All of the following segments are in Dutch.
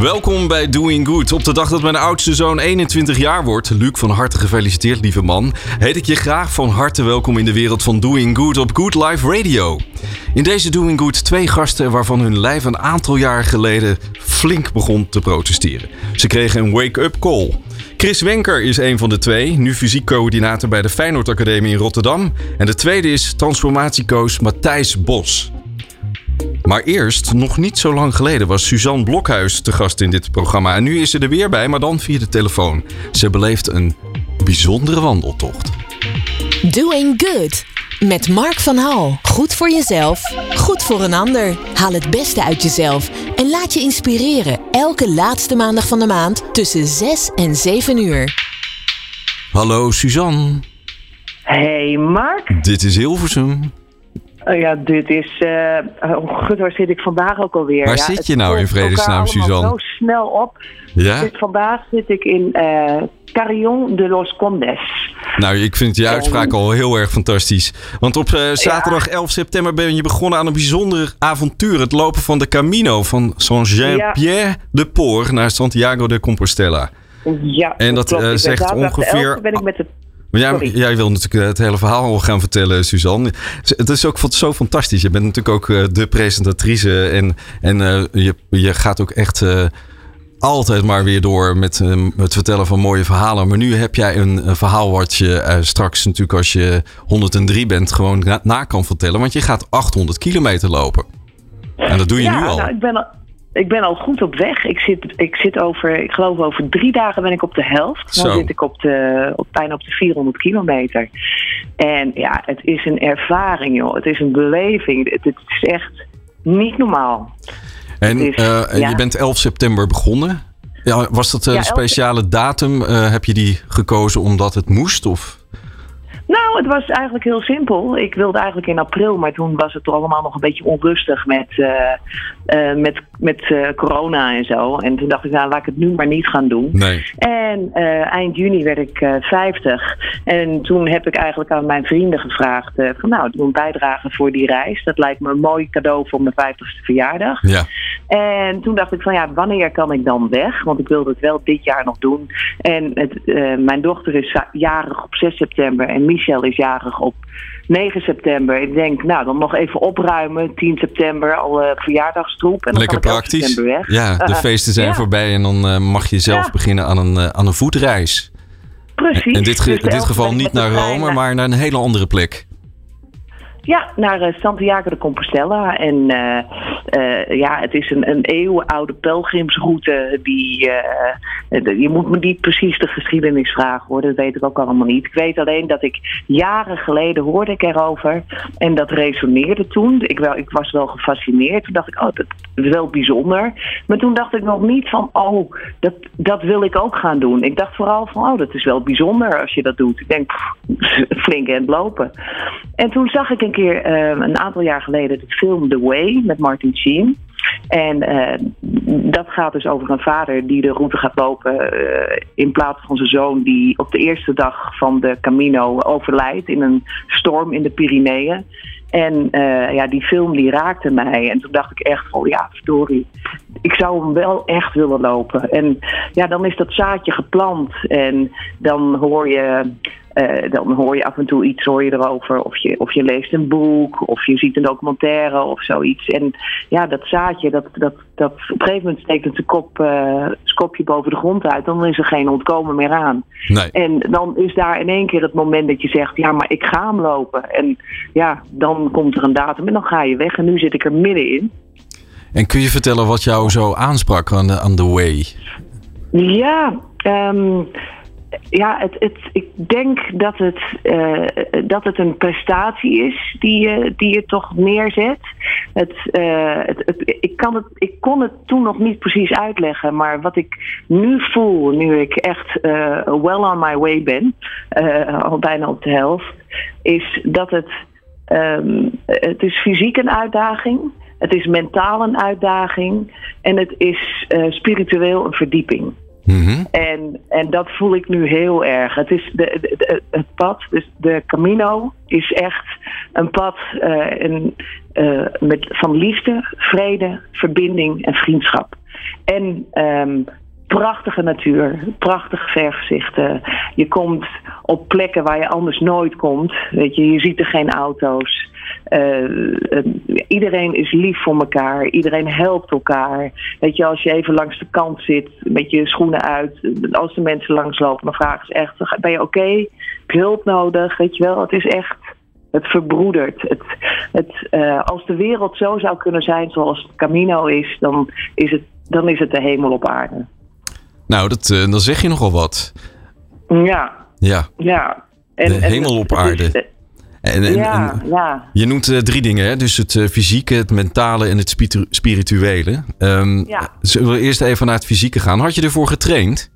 Welkom bij Doing Good. Op de dag dat mijn oudste zoon 21 jaar wordt, Luc van harte gefeliciteerd lieve man, heet ik je graag van harte welkom in de wereld van Doing Good op Good Life Radio. In deze Doing Good twee gasten waarvan hun lijf een aantal jaar geleden flink begon te protesteren. Ze kregen een wake-up call. Chris Wenker is een van de twee, nu fysiekcoördinator bij de Feyenoord Academie in Rotterdam. En de tweede is transformatiecoach Matthijs Bos. Maar eerst, nog niet zo lang geleden, was Suzanne Blokhuis te gast in dit programma. En nu is ze er weer bij, maar dan via de telefoon. Ze beleeft een bijzondere wandeltocht. Doing Good. Met Mark van Hal. Goed voor jezelf, goed voor een ander. Haal het beste uit jezelf en laat je inspireren. Elke laatste maandag van de maand tussen 6 en 7 uur. Hallo Suzanne, Hey Mark. dit is Hilversum. Oh ja, dit is. eh oh god, waar zit ik vandaag ook alweer? Waar ja, zit je nou in vredesnaam, Suzanne? Zo snel op. Ja? Dit, vandaag zit ik in eh Carillon de los Condes. Nou, ik vind je uitspraak al heel erg fantastisch. Want op eh, zaterdag 11 september ben je begonnen aan een bijzonder avontuur. Het lopen van de Camino van Saint-Jean-Pierre de Port naar Santiago de Compostela. Ja, En dat, klopt. eh, zegt ongeveer- 11e ben ik met de Maar jij, Sorry. jij wil natuurlijk het hele verhaal al gaan vertellen, Suzanne. Het is ook zo fantastisch. Je bent natuurlijk ook eh, de presentatrice. En, en eh, je, je gaat ook echt eh, altijd maar weer door met eh, het vertellen van mooie verhalen. Maar nu heb jij een, verhaal wat je eh, straks natuurlijk als je 103 bent gewoon na, na kan vertellen. Want je gaat 800 kilometer lopen. En dat doe je ja, nu al. Nou, ik, ben al, ik ben al goed op weg. Ik zit, ik zit over, ik geloof over drie dagen ben ik op de helft. Dan Zo. zit ik op de, op, bijna op de 400 kilometer. En ja, het is een ervaring, joh. Het is een beleving. Het, het is echt niet normaal. En is- eh, ja. je bent 11 september begonnen. Ja, was dat een Ja, 11 speciale datum? Eh, heb je die gekozen omdat het moest? Of? Nou, het was eigenlijk heel simpel. Ik wilde eigenlijk in april, maar toen was het allemaal nog een beetje onrustig met, eh, eh, met, met eh, corona en zo. En toen dacht ik, nou laat ik het nu maar niet gaan doen. Nee. En eind juni werd ik eh 50. En toen heb ik eigenlijk aan mijn vrienden gevraagd: van nou, doe een bijdrage voor die reis. Dat lijkt me een mooi cadeau voor mijn 50ste verjaardag. Ja. En toen dacht ik van ja, wanneer kan ik dan weg? Want ik wilde het wel dit jaar nog doen. En het, mijn dochter is jarig op 6 september en Michel is jarig op 9 september. Ik denk, nou dan nog even opruimen. 10 september al verjaardagstroep. En dan Lekker kan ik 11 praktisch. weg. Ja, de feesten zijn ja. voorbij en dan eh, mag je zelf Ja. beginnen aan een, eh, aan een voetreis. Precies. In dit, ge- Dus in dit 11e geval niet naar Rome, maar naar een hele andere plek. Ja, naar eh, Santiago de Compostela. En eh, eh, ja, het is een, een eeuwenoude pelgrimsroute. Die, je moet me niet precies de geschiedenis vragen hoor, dat weet ik ook allemaal niet. Ik weet alleen dat ik jaren geleden hoorde ik erover. En dat resoneerde toen. Ik, wel, ik was wel gefascineerd. Toen dacht ik, oh, dat is wel bijzonder. Maar toen dacht ik nog niet van, oh, dat, dat wil ik ook gaan doen. Ik dacht vooral van, oh, dat is wel bijzonder als je dat doet. Ik denk, pff, flink het lopen. En toen zag ik een keer, eh, een aantal jaar geleden, de film The Way met Martin Sheen. En eh, dat gaat dus over een vader die de route gaat lopen eh, in plaats van zijn zoon die op de eerste dag van de Camino overlijdt in een storm in de Pyreneeën. En eh, ja, die film die raakte mij. En toen dacht ik echt van ja, verdorie. Ik zou hem wel echt willen lopen. En ja, dan is dat zaadje geplant. En dan hoor je, eh, dan hoor je af en toe iets hoor je erover. Of je, of je leest een boek. Of je ziet een documentaire of zoiets. En ja, dat zaadje, dat, dat, dat op een gegeven moment steekt het zijn kop, eh, kopje boven de grond uit. Dan is er geen ontkomen meer aan. Nee. En dan is daar in één keer het moment dat je zegt: Ja, maar ik ga hem lopen. En ja, dan komt er een datum en dan ga je weg. En nu zit ik er middenin. En kun je vertellen wat jou zo aansprak aan de, aan the way? Ja, ehm, ja het, het, ik denk dat het, eh, dat het een prestatie is die je, die je toch neerzet. Eh, het, het- ik, kan het, ik kon het toen nog niet precies uitleggen, maar wat ik nu voel, nu ik echt eh, well on my way ben, al bijna op de helft, is dat het, ehm, het is fysiek een uitdaging. het is mentaal een uitdaging en het is spiritueel een verdieping. Mhm. En, en dat voel ik nu heel erg. Het, is de, het pad, dus de Camino, is echt een pad eh, een, eh, met, van liefde, vrede, verbinding en vriendschap. En ehm, prachtige natuur, prachtige vergezichten. Je komt op plekken waar je anders nooit komt. Weet je, je ziet er geen auto's. Eh, eh, iedereen is lief voor elkaar. Iedereen helpt elkaar. Weet je, als je even langs de kant zit met je schoenen uit. Als de mensen langslopen, dan vragen ze echt: Ben je oké? Heb je hulp nodig? Weet je wel, het is echt. Het verbroedert. Het, het, eh, als de wereld zo zou kunnen zijn zoals Camino is, dan is het, dan is het de hemel op aarde. Nou, dat, eh, dan zeg je nogal wat. Ja, Ja. ja. De hemel op aarde. En, en, ja, en ja. je noemt eh, drie dingen, hè? dus het eh, fysieke, het mentale en het spirituele. Ehm, Ja. Zullen we eerst even naar het fysieke gaan? Had je ervoor getraind?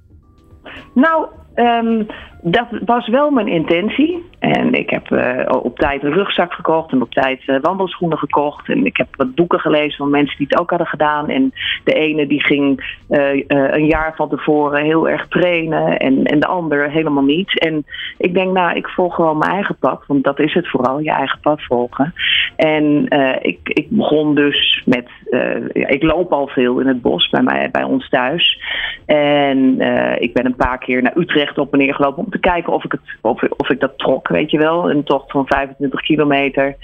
Nou, ehm, dat was wel mijn intentie. En ik heb eh, op tijd een rugzak gekocht en op tijd eh, wandelschoenen gekocht. En ik heb wat boeken gelezen van mensen die het ook hadden gedaan. En de ene die ging eh, een jaar van tevoren heel erg trainen en, en de ander helemaal niet. En ik denk, nou, ik volg gewoon mijn eigen pad. Want dat is het vooral, je eigen pad volgen. En ik, ik begon dus met, ja, ik loop al veel in het bos bij, mij, bij ons thuis. En ik ben een paar keer naar Utrecht op en neer gelopen te kijken of ik, het, of, of ik dat trok, weet je wel. Een tocht van 25 kilometer.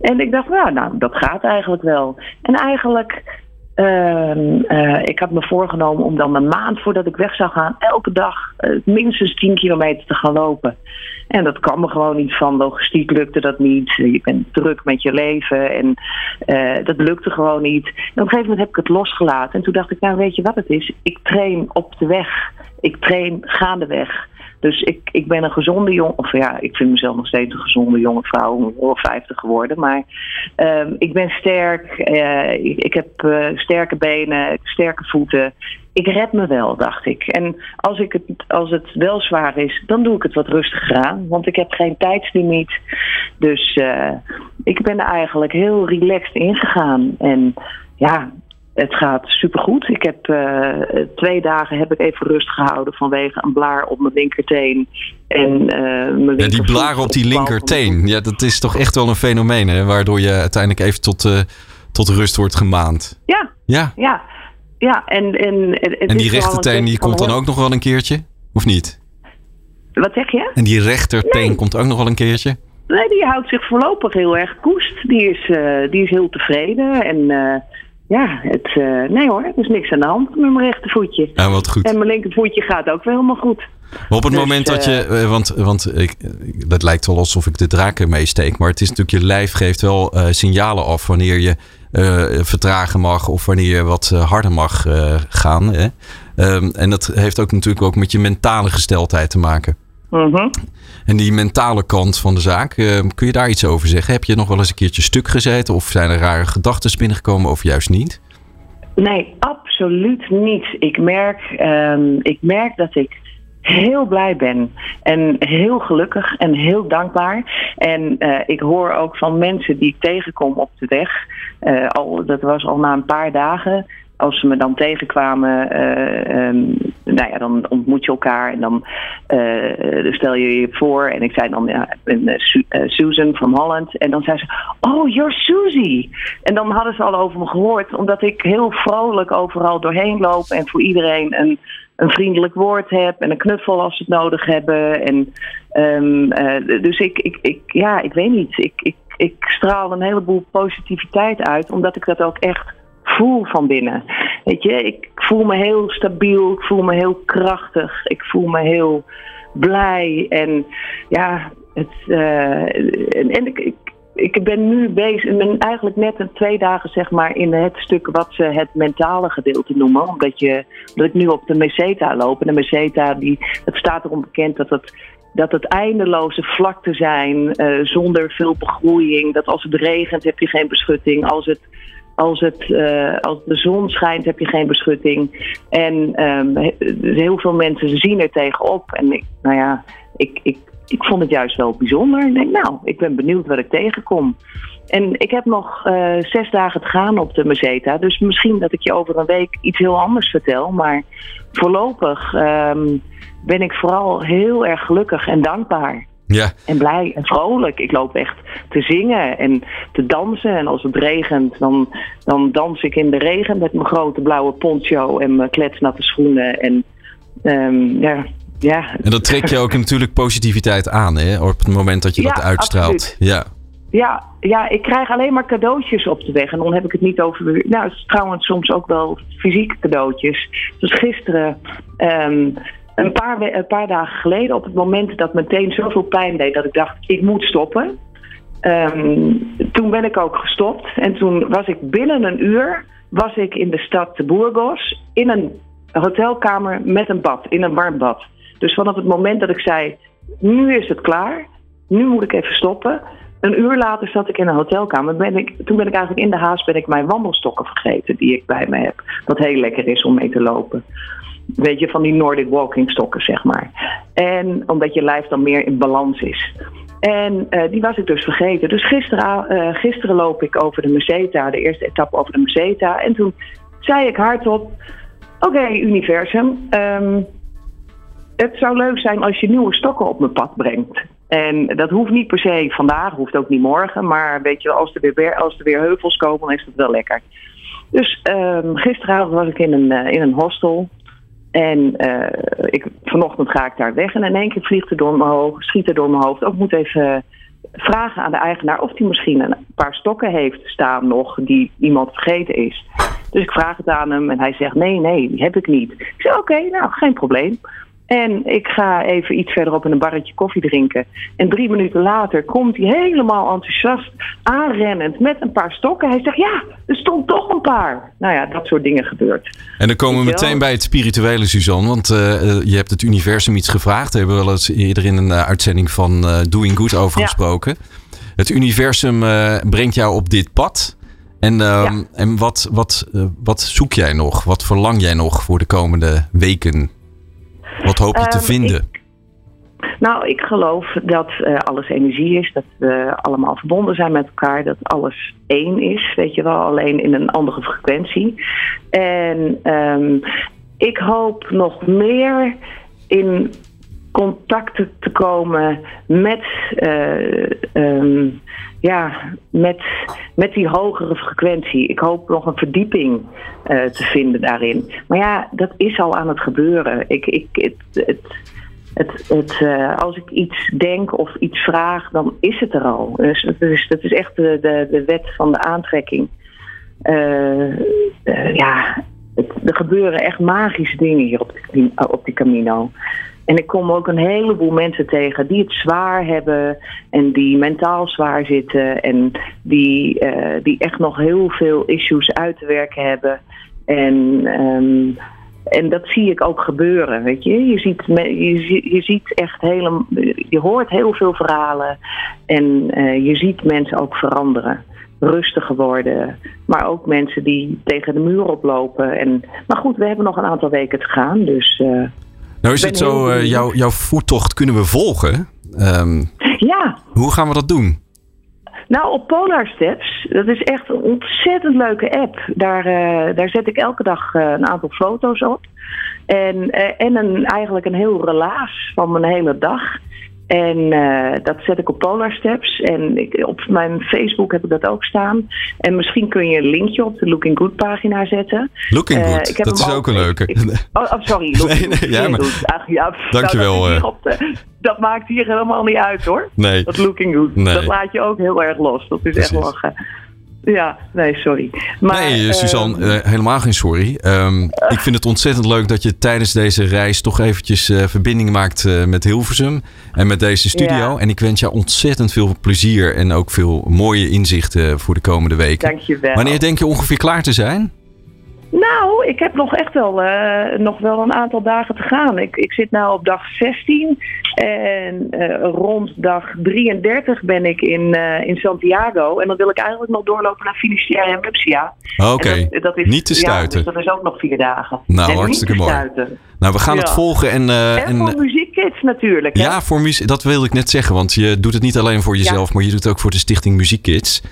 En ik dacht, nou, nou dat gaat eigenlijk wel. En eigenlijk, ehm, eh, ik had me voorgenomen om dan een maand voordat ik weg zou gaan, elke dag eh, minstens 10 kilometer te gaan lopen. En dat kwam er gewoon niet van. Logistiek lukte dat niet. Je bent druk met je leven en eh, dat lukte gewoon niet. Op een gegeven moment heb ik het losgelaten. En toen dacht ik, nou weet je wat het is? Ik train op de weg. Ik train gaandeweg. Dus ik, ik ben een gezonde jong, of ja, ik vind mezelf nog steeds een gezonde jonge vrouw, al 50 geworden. Maar ehm, ik ben sterk, eh, ik, ik heb eh, sterke benen, sterke voeten. Ik red me wel, dacht ik. En als, ik het, als het wel zwaar is, dan doe ik het wat rustiger aan. Want ik heb geen tijdslimiet. Dus eh, ik ben er eigenlijk heel relaxed ingegaan. En ja, het gaat supergoed. Ik heb eh, twee dagen heb ik even rust gehouden vanwege een blaar op mijn linkerteen. En, eh, mijn Ja, die blaren op die linkerteen. Ja, dat is toch echt wel een fenomeen, hè? Waardoor je uiteindelijk even tot, eh, tot rust wordt gemaand. Ja, Ja. ja. Ja, en, en, En die rechterteen die komt dan ook nog wel een keertje? Of niet? Wat zeg je? En die rechterteen Nee. komt ook nog wel een keertje? Nee, die houdt zich voorlopig heel erg koest. Die is, die is heel tevreden. En ja, het, eh, nee hoor, er is niks aan de hand met mijn rechtervoetje. Ja, wat goed. En mijn linkervoetje gaat ook wel helemaal goed. Maar op het Dus, moment dat eh, je, eh, want, want ik, eh, dat lijkt wel alsof ik de draken meesteek, maar het is natuurlijk je lijf geeft wel eh, signalen af wanneer je eh, vertragen mag of wanneer je wat eh, harder mag eh, gaan. Hè? Ehm, en dat heeft ook natuurlijk ook met je mentale gesteldheid te maken. Mhm. En die mentale kant van de zaak, eh, kun je daar iets over zeggen? Heb je nog wel eens een keertje stuk gezeten of zijn er rare gedachten binnengekomen of juist niet? Nee, absoluut niet. Ik merk, ehm, ik merk dat ik heel blij ben. En heel gelukkig en heel dankbaar. En eh, ik hoor ook van mensen die ik tegenkom op de weg. eh, al, dat was al na een paar dagen. Als ze me dan tegenkwamen, eh, ehm, nou ja, dan ontmoet je elkaar en dan eh, stel je je voor. En ik zei dan, ja, eh, Su- Susan from Holland. En dan zei ze, oh, you're Susie. En dan hadden ze al over me gehoord, omdat ik heel vrolijk overal doorheen loop en voor iedereen een, een vriendelijk woord heb en een knuffel als ze het nodig hebben. En, ehm, eh, dus ik, ik, ik, ja, ik weet niet. Ik, ik, ik straal een heleboel positiviteit uit, omdat ik dat ook echt voel van binnen. Weet je, ik voel me heel stabiel, ik voel me heel krachtig, ik voel me heel blij. En ja, het, eh, en, ik, ik, ik ben nu bezig, ik ben eigenlijk net een twee dagen zeg maar in het stuk wat ze het mentale gedeelte noemen. Omdat, je, omdat ik nu op de meseta loop. En de meseta, die, het staat erom bekend dat het dat het eindeloze vlakten zijn eh, zonder veel begroeiing. Dat als het regent heb je geen beschutting. Als, het, als, het, eh, als de zon schijnt heb je geen beschutting. En ehm, he- heel veel mensen zien er tegenop. En ik, nou ja, ik, ik, ik vond het juist wel bijzonder. Ik denk, nou, ik ben benieuwd wat ik tegenkom. En ik heb nog uh, zes dagen te gaan op de Meseta. Dus misschien dat ik je over een week iets heel anders vertel. Maar voorlopig um, ben ik vooral heel erg gelukkig en dankbaar. Ja. En blij en vrolijk. Ik loop echt te zingen en te dansen. En als het regent, dan, dan dans ik in de regen met mijn grote blauwe poncho en mijn kletsnatte schoenen. En um, ja, ja. En dat trek je ook natuurlijk positiviteit aan, hè? Op het moment dat je ja, dat uitstraalt. Absoluut. Ja. Ja, ja, ik krijg alleen maar cadeautjes op de weg. En dan heb ik het niet over. Nou, het is trouwens soms ook wel fysieke cadeautjes. Dus gisteren, um, een, paar, een paar dagen geleden, op het moment dat meteen zoveel pijn deed dat ik dacht: ik moet stoppen. Um, toen ben ik ook gestopt. En toen was ik binnen een uur was ik in de stad de Burgos in een hotelkamer met een bad, in een warm bad. Dus vanaf het moment dat ik zei: nu is het klaar, nu moet ik even stoppen. Een uur later zat ik in een hotelkamer. Ben ik, toen ben ik eigenlijk in de haast ben ik mijn wandelstokken vergeten die ik bij me heb. Wat heel lekker is om mee te lopen. Weet je, van die Nordic walking stokken, zeg maar. En omdat je lijf dan meer in balans is. En uh, die was ik dus vergeten. Dus gisteren, uh, gisteren loop ik over de Meseta, de eerste etappe over de Meseta. En toen zei ik hardop: Oké, universum. Um, het zou leuk zijn als je nieuwe stokken op mijn pad brengt. En dat hoeft niet per se vandaag, hoeft ook niet morgen. Maar weet je, als er weer, als er weer heuvels komen, dan is dat wel lekker. Dus um, gisteravond was ik in een, uh, in een hostel. En uh, ik, vanochtend ga ik daar weg. En in één keer vliegt er door mijn hoofd, schiet er door mijn hoofd. Ook moet even vragen aan de eigenaar of hij misschien een paar stokken heeft staan nog die iemand vergeten is. Dus ik vraag het aan hem en hij zegt nee, nee, die heb ik niet. Ik zeg oké, nou geen probleem. En ik ga even iets verderop in een barretje koffie drinken. En drie minuten later komt hij helemaal enthousiast aanrennend met een paar stokken. Hij zegt, ja, er stond toch een paar. Nou ja, dat soort dingen gebeurt. En dan komen we meteen bij het spirituele, Suzanne. Want uh, je hebt het universum iets gevraagd. Daar hebben we wel eens eerder in een uh, uitzending van uh, Doing Good over ja. gesproken. Het universum brengt jou op dit pad. En, ja. en wat, wat, wat zoek jij nog? Wat verlang jij nog voor de komende weken? Wat hoop je te um, vinden? Ik, nou, ik geloof dat uh, alles energie is, dat we allemaal verbonden zijn met elkaar, dat alles één is, weet je wel, alleen in een andere frequentie. En um, ik hoop nog meer in contact te komen met, uh, um, ja, met, met die hogere frequentie. Ik hoop nog een verdieping uh, te vinden daarin. Maar ja, dat is al aan het gebeuren. Ik, ik, het, het, het, het, uh, als ik iets denk of iets vraag, dan is het er al. Dus dat is, dat is echt de, de, de wet van de aantrekking. ja, er gebeuren echt magische dingen hier op op die Camino. En ik kom ook een heleboel mensen tegen die het zwaar hebben en die mentaal zwaar zitten en die, uh, die echt nog heel veel issues uit te werken hebben. En, um, en dat zie ik ook gebeuren, weet je. Je ziet, je, je ziet echt hele, je hoort heel veel verhalen en uh, je ziet mensen ook veranderen rustiger worden. Maar ook mensen die tegen de muur oplopen. En, maar goed, we hebben nog een aantal weken te gaan. Dus uh, nou is het zo, uh, jouw, jouw voettocht kunnen we volgen. Um, ja. Hoe gaan we dat doen? Nou, op Polar Steps, dat is echt een ontzettend leuke app. Daar, uh, daar zet ik elke dag uh, een aantal foto's op. En, en een, eigenlijk een heel relaas van mijn hele dag. En uh, dat zet ik op Polar Steps. En ik, op mijn Facebook heb ik dat ook staan. En misschien kun je een linkje op de Looking Good pagina zetten. Looking uh, Good, dat is ook een leuke. Ik, oh, oh, sorry. nee, nee, ja, maar, Ach, ja, Dankjewel. Nou, dat, de, dat, maakt hier helemaal niet uit hoor. Nee. Dat Looking Good. Nee. Dat laat je ook heel erg los. Dat is Precies. echt lachen. Ja, nee, sorry. Maar, nee, Suzanne, uh, uh, helemaal geen sorry. Um, ik vind het ontzettend leuk dat je tijdens deze reis toch eventjes uh, verbinding maakt met Hilversum en met deze studio. Ja. En ik wens jou ontzettend veel plezier en ook veel mooie inzichten voor de komende weken. Dankjewel. Wanneer denk je ongeveer klaar te zijn? Nou, ik heb nog echt wel, nog wel een aantal dagen te gaan. Ik, ik zit nu op dag 16 en uh, rond dag 33 ben ik in, uh, in Santiago. En dan wil ik eigenlijk nog doorlopen naar Finisterre en Mupsia. Oké, okay. niet te stuiten. Ja, dus dat is ook nog vier dagen. Nou, en hartstikke mooi. Nou, we gaan ja. het volgen. En, en, en voor muziek muziekkids natuurlijk. Hè? Ja, voor muziek, dat wilde ik net zeggen. Want je doet het niet alleen voor jezelf, maar je doet het ook voor de Stichting Muziekkids.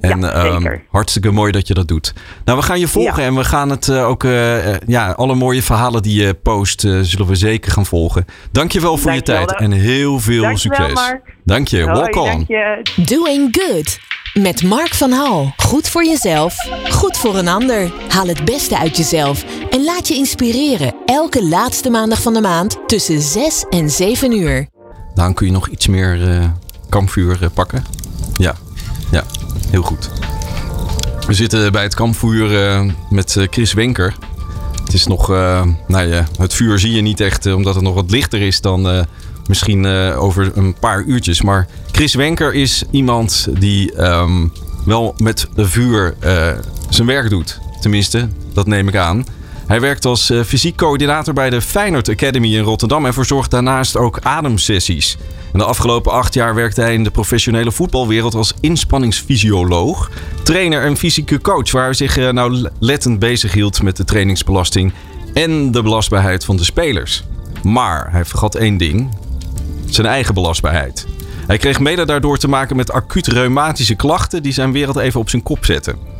En Ja, ehm, zeker. hartstikke mooi dat je dat doet. Nou, we gaan je volgen Ja. en we gaan het eh, ook, eh, eh, ja, alle mooie verhalen die je post, eh, zullen we zeker gaan volgen. Dankjewel voor je tijd en heel veel Dankjewel, succes. Dank je. Hoi, on. je. Doing Good. Met Mark van Hal. Goed voor jezelf, goed voor een ander. Haal het beste uit jezelf en laat je inspireren. Elke laatste maandag van de maand tussen 6 en 7 uur. Dan kun je nog iets meer eh kampvuur eh, pakken. Ja, ja, heel goed. We zitten bij het kampvuur eh, met eh, Chris Wenker. Het is nog, eh, nou ja, het vuur zie je niet echt omdat het nog wat lichter is dan misschien over een paar uurtjes. Maar Chris Wenker is iemand die ehm, wel met vuur zijn werk doet. Tenminste, dat neem ik aan. Hij werkt als eh, fysiek coördinator bij de Feyenoord Academy in Rotterdam en verzorgt daarnaast ook ademsessies. En de afgelopen acht jaar werkte hij in de professionele voetbalwereld als inspanningsfysioloog, trainer en fysieke coach, waar hij zich eh, nauwlettend bezig hield met de trainingsbelasting en de belastbaarheid van de spelers. Maar hij vergat één ding: zijn eigen belastbaarheid. Hij kreeg mede daardoor te maken met acuut reumatische klachten die zijn wereld even op zijn kop zetten.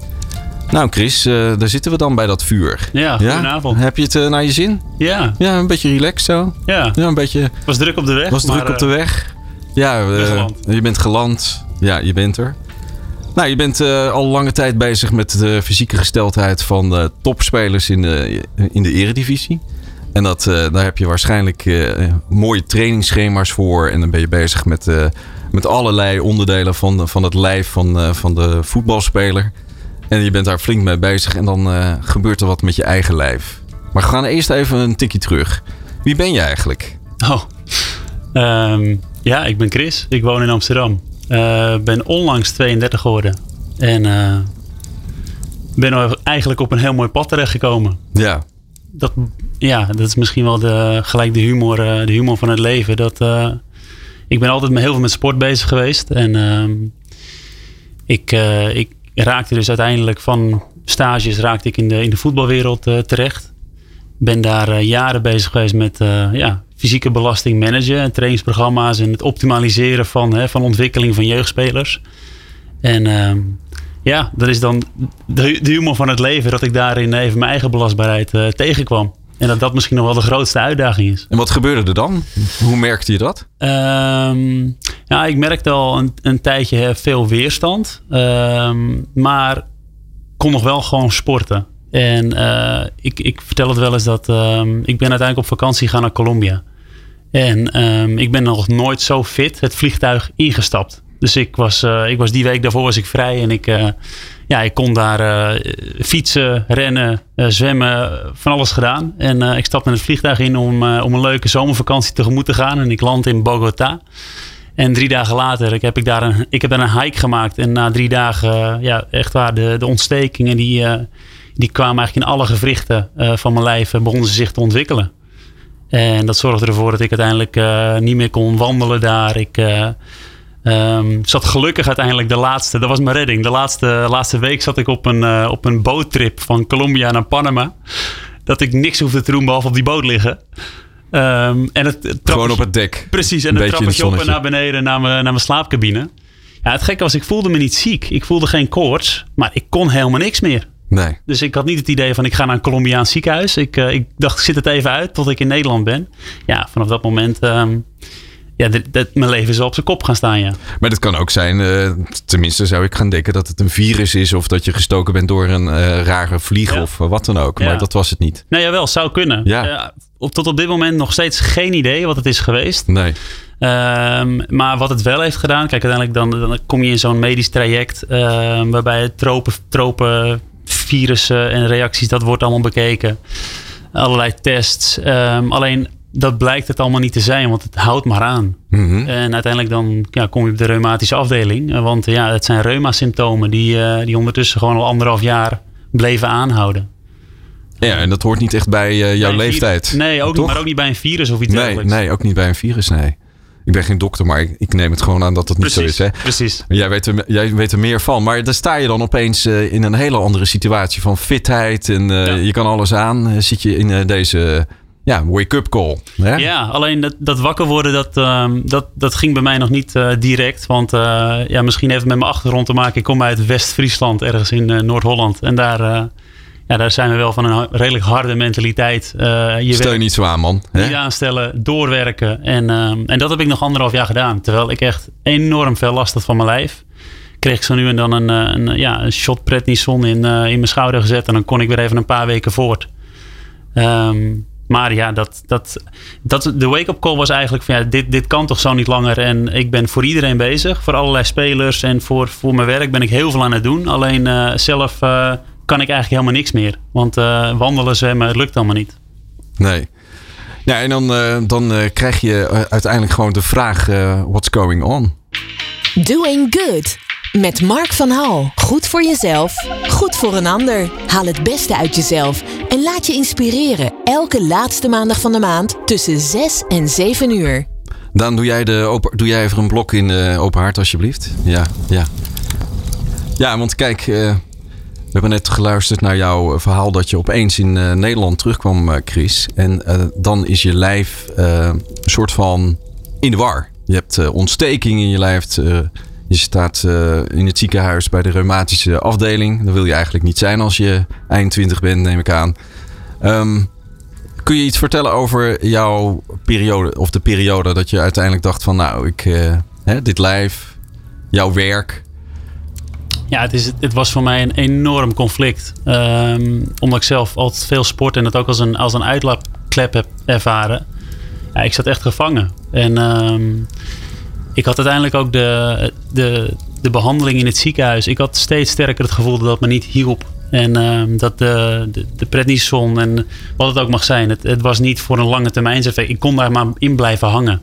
Nou, Chris, eh, daar zitten we dan bij dat vuur. Ja, goedenavond. Heb je het eh, naar je zin? Ja, Ja, een beetje relaxed zo. ja. Ja, een beetje. Was druk op de weg. Was maar, druk op de eh, weg. Ja, je bent geland. Ja, je bent er. Nou, je bent al lange tijd bezig met de fysieke gesteldheid van de topspelers in de, in de eredivisie. En dat, daar heb je waarschijnlijk mooie trainingsschema's voor. En dan ben je bezig met, met allerlei onderdelen van, van het lijf van, van de voetbalspeler. En je bent daar flink mee bezig. En dan eh, gebeurt er wat met je eigen lijf. Maar we gaan eerst even een tikje terug. Wie ben je eigenlijk? Oh. Ehm, ja, ik ben Chris. Ik woon in Amsterdam. Eh ben onlangs 32 geworden. En eh, ben eigenlijk op een heel mooi pad terechtgekomen. Ja, Dat, ja, dat is misschien wel de, gelijk de humor, de humor van het leven. Dat, ik ben altijd met heel veel met sport bezig geweest. En ehm, ik, ik raakte dus uiteindelijk van stages raakte ik in de, in de voetbalwereld eh, terecht. Ben daar eh, jaren bezig geweest met eh, ja, fysieke belasting managen en trainingsprogramma's en het optimaliseren van, hè, van ontwikkeling van jeugdspelers. En ehm, ja, dat is dan de, de humor van het leven dat ik daarin even mijn eigen belastbaarheid tegenkwam. En dat dat misschien nog wel de grootste uitdaging is. En wat gebeurde er dan? Hoe merkte je dat? Ehm, ja, ik merkte al een, een tijdje veel weerstand. Ehm, maar kon nog wel gewoon sporten. En eh, ik, ik vertel het wel eens dat ehm, ik ben uiteindelijk op vakantie gegaan naar Colombia. En ik ben nog nooit zo fit het vliegtuig ingestapt. Dus ik was, eh, ik was die week daarvoor was ik vrij en ik, eh, ja, ik kon daar eh, fietsen, rennen, eh, zwemmen, van alles gedaan. En eh, ik stapte het vliegtuig in om, eh, om een leuke zomervakantie tegemoet te gaan. En ik land in Bogota. En drie dagen later ik heb ik daar een, ik heb daar een hike gemaakt. En na drie dagen, eh, ja, echt waar, de, de ontstekingen die, eh, die kwamen eigenlijk in alle gewrichten eh, van mijn lijf, eh, begonnen ze zich te ontwikkelen. En dat zorgde ervoor dat ik uiteindelijk eh, niet meer kon wandelen daar. Ik eh, ehm, zat gelukkig uiteindelijk de laatste, dat was mijn redding. De laatste, laatste week zat ik op een, eh, op een boottrip van Colombia naar Panama. Dat ik niks hoefde te doen behalve op die boot liggen. Ehm, en het, het Gewoon trappetje- op het dek. Precies, en Een dan beetje in trap ik het op en naar beneden naar mijn, naar mijn slaapcabine. Ja, het gekke was, ik voelde me niet ziek. Ik voelde geen koorts, maar ik kon helemaal niks meer. Nee. Dus ik had niet het idee van ik ga naar een Colombiaans ziekenhuis. Ik, eh, ik dacht, ik zit het even uit tot ik in Nederland ben. Ja, vanaf dat moment, ehm, ja, dit- mijn leven wel op zijn kop gaan staan, ja. Maar het kan ook zijn, eh, tenminste zou ik gaan denken dat het een virus is of dat je gestoken bent door een eh, rare vlieg Ja. of eh, wat dan ook. Ja. Maar dat was het niet. Nou jawel, zou kunnen. Ja. Op, tot op dit moment nog steeds geen idee wat het is geweest. Nee. Ehm, maar wat het wel heeft gedaan, kijk, uiteindelijk dan, dan kom je in zo'n medisch traject ehm, waarbij tropen, tropen virussen en reacties, dat wordt allemaal bekeken. Allerlei tests. Ehm, alleen dat blijkt het allemaal niet te zijn, want het houdt maar aan. Mhm. En uiteindelijk dan ja, kom je op de reumatische afdeling. eh, Want ja, het zijn reuma-symptomen die, eh, die ondertussen gewoon al anderhalf jaar bleven aanhouden. Ja, en dat hoort niet echt bij eh, jouw Bij leeftijd. Nee, ook niet, maar ook niet bij een virus of iets Nee, dergelijks. nee, ook niet bij een virus, nee. Ik ben geen dokter, maar ik, ik neem het gewoon aan dat het niet zo is. Hè? precies. Jij weet, er, jij weet er meer van. Maar dan sta je dan opeens in een hele andere situatie van fitheid. En Ja. je kan alles aan. Zit je in deze ja, wake-up call. Hè? Ja, alleen dat, dat wakker worden, dat, ehm, dat, dat ging bij mij nog niet eh, direct. Want uh, ja, misschien het met mijn achtergrond te maken. Ik kom uit West-Friesland, ergens in uh, Noord-Holland. En daar, ja, daar zijn we wel van een redelijk harde mentaliteit. je Steun niet zo aan, man. Hè? Niet aanstellen, doorwerken. En, ehm, en dat heb ik nog anderhalf jaar gedaan. Terwijl ik echt enorm veel last had van mijn lijf. Kreeg ik zo nu en dan een, een, ja, een shot prednison in, in mijn schouder gezet. En dan kon ik weer even een paar weken voort. Um, maar ja, dat, dat, dat, de wake-up call was eigenlijk van ja, dit, dit kan toch zo niet langer. En ik ben voor iedereen bezig, voor allerlei spelers en voor, voor mijn werk ben ik heel veel aan het doen. Alleen uh, zelf uh, kan ik eigenlijk helemaal niks meer. Want uh, wandelen, zwemmen, het lukt allemaal niet. Nee. Ja, en dan, dan krijg je uiteindelijk gewoon de vraag: what's going on? Doing good. Met Mark van Hal. Goed voor jezelf, goed voor een ander. Haal het beste uit jezelf en laat je inspireren. Elke laatste maandag van de maand tussen 6 en 7 uur. Dan doe jij, de doe jij even een blok in de open hart, alsjeblieft. Ja, ja. Ja, want kijk, uh, we hebben net geluisterd naar jouw verhaal dat je opeens in Nederland terugkwam, Chris. En dan is je lijf een soort van in de war. Je hebt ontsteking in je lijf. Je staat uh, in het ziekenhuis bij de reumatische afdeling. Dat wil je eigenlijk niet zijn als je eind 20 bent, neem ik aan. Um, kun je iets vertellen over jouw periode, of de periode dat je uiteindelijk dacht van nou, ik, uh, hè, dit lijf, jouw werk. Ja, het, is, het was voor mij een enorm conflict. Um, omdat ik zelf altijd veel sport en het ook als een, als een uitlaatklep heb ervaren. Ja, ik zat echt gevangen. En um, ik had uiteindelijk ook de, de, de behandeling in het ziekenhuis. Ik had steeds sterker het gevoel dat het me niet hielp. En uh, dat de, de, de prednison en wat het ook mag zijn. Het, het was niet voor een lange termijn. Ik kon daar maar in blijven hangen.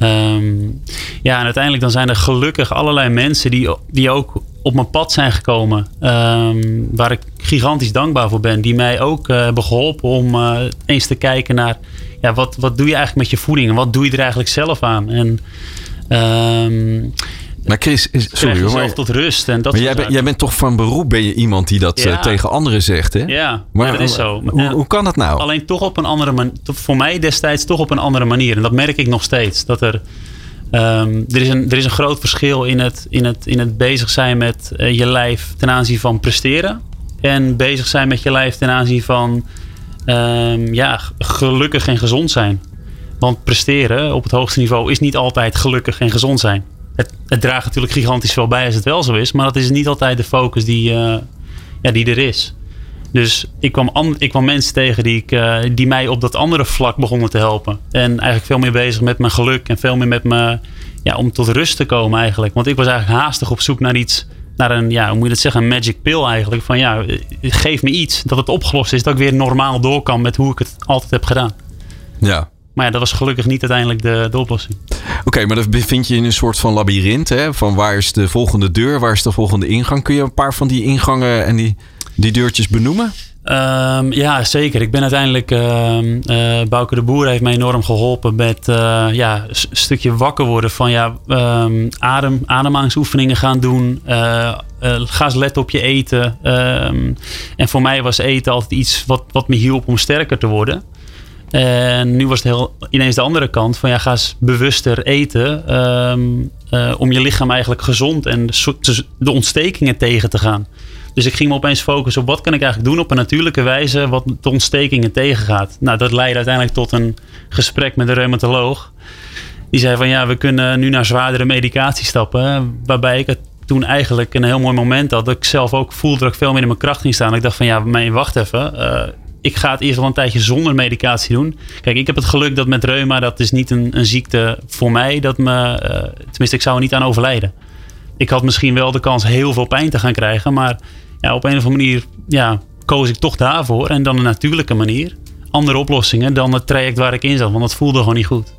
Um, ja, en uiteindelijk dan zijn er gelukkig allerlei mensen die, die ook op mijn pad zijn gekomen. Um, waar ik gigantisch dankbaar voor ben. Die mij ook uh, hebben geholpen om uh, eens te kijken naar... Ja, wat, wat doe je eigenlijk met je voeding? En wat doe je er eigenlijk zelf aan? En Um, maar Chris, is, sorry hoor. Maar, tot rust. En dat maar jij, jij, bent toch van beroep ben je iemand die dat ja. uh, tegen anderen zegt, hè? Ja, maar, dat is zo. Hoe, hoe, kan dat nou? Alleen toch op een andere manier. Voor mij destijds toch op een andere manier. En dat merk ik nog steeds. Dat er, um, er, is, een, er is een groot verschil in het, in het, in het bezig zijn met uh, je lijf ten aanzien van presteren. En bezig zijn met je lijf ten aanzien van um, ja, gelukkig en gezond zijn. Want presteren op het hoogste niveau is niet altijd gelukkig en gezond zijn. Het, het draagt natuurlijk gigantisch veel bij als het wel zo is. Maar dat is niet altijd de focus die, uh, ja, die er is. Dus ik kwam, ik kwam mensen tegen die, ik, uh, die mij op dat andere vlak begonnen te helpen. En eigenlijk veel meer bezig met mijn geluk. En veel meer met me, ja, om tot rust te komen eigenlijk. Want ik was eigenlijk haastig op zoek naar iets naar een, ja, hoe moet je dat zeggen, een magic pill eigenlijk. Van ja, geef me iets dat het opgelost is, dat ik weer normaal door kan met hoe ik het altijd heb gedaan. Ja, maar ja, dat was gelukkig niet uiteindelijk de, de oplossing. Oké, maar dan bevind je in een soort van labyrint. Hè? Van waar is de volgende deur, waar is de volgende ingang? Kun je een paar van die ingangen en die, die deurtjes benoemen? Um, ja, zeker. Ik ben uiteindelijk. Uh, uh, Bouke de Boer heeft mij enorm geholpen met uh, ja, een stukje wakker worden van ja, um, adem, ademhalingsoefeningen gaan doen. Uh, ga eens letten op je eten. En voor mij was eten altijd iets wat, wat me hielp om sterker te worden. En nu was het heel, ineens de andere kant van ja, ga eens bewuster eten om je lichaam eigenlijk gezond en de ontstekingen tegen te gaan. Dus ik ging me opeens focussen op wat kan ik eigenlijk doen op een natuurlijke wijze wat de ontstekingen tegengaat. Nou, dat leidde uiteindelijk tot een gesprek met een reumatoloog. Die zei van ja, we kunnen nu naar zwaardere medicatie stappen. Waarbij ik het toen eigenlijk een heel mooi moment had. Dat ik zelf ook voelde dat ik veel meer in mijn kracht ging staan. Ik dacht van ja, wacht even. Uh, ik ga het eerst wel een tijdje zonder medicatie doen. Kijk, ik heb het geluk dat met reuma, dat is niet een, een ziekte voor mij. Dat me, uh, tenminste, ik zou er niet aan overlijden. Ik had misschien wel de kans heel veel pijn te gaan krijgen. Maar ja, op een of andere manier ja, koos ik toch daarvoor. En dan een natuurlijke manier. Andere oplossingen dan het traject waar ik in zat. Want dat voelde gewoon niet goed.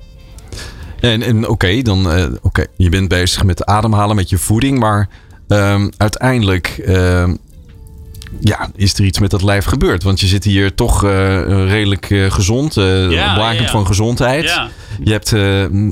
En, en oké, okay, dan uh, oké, je bent bezig met ademhalen, met je voeding. Maar um, uiteindelijk uh, ja, is er iets met dat lijf gebeurd? Want je zit hier toch uh, redelijk uh, gezond, uh, ja, ja. van gezondheid. Je hebt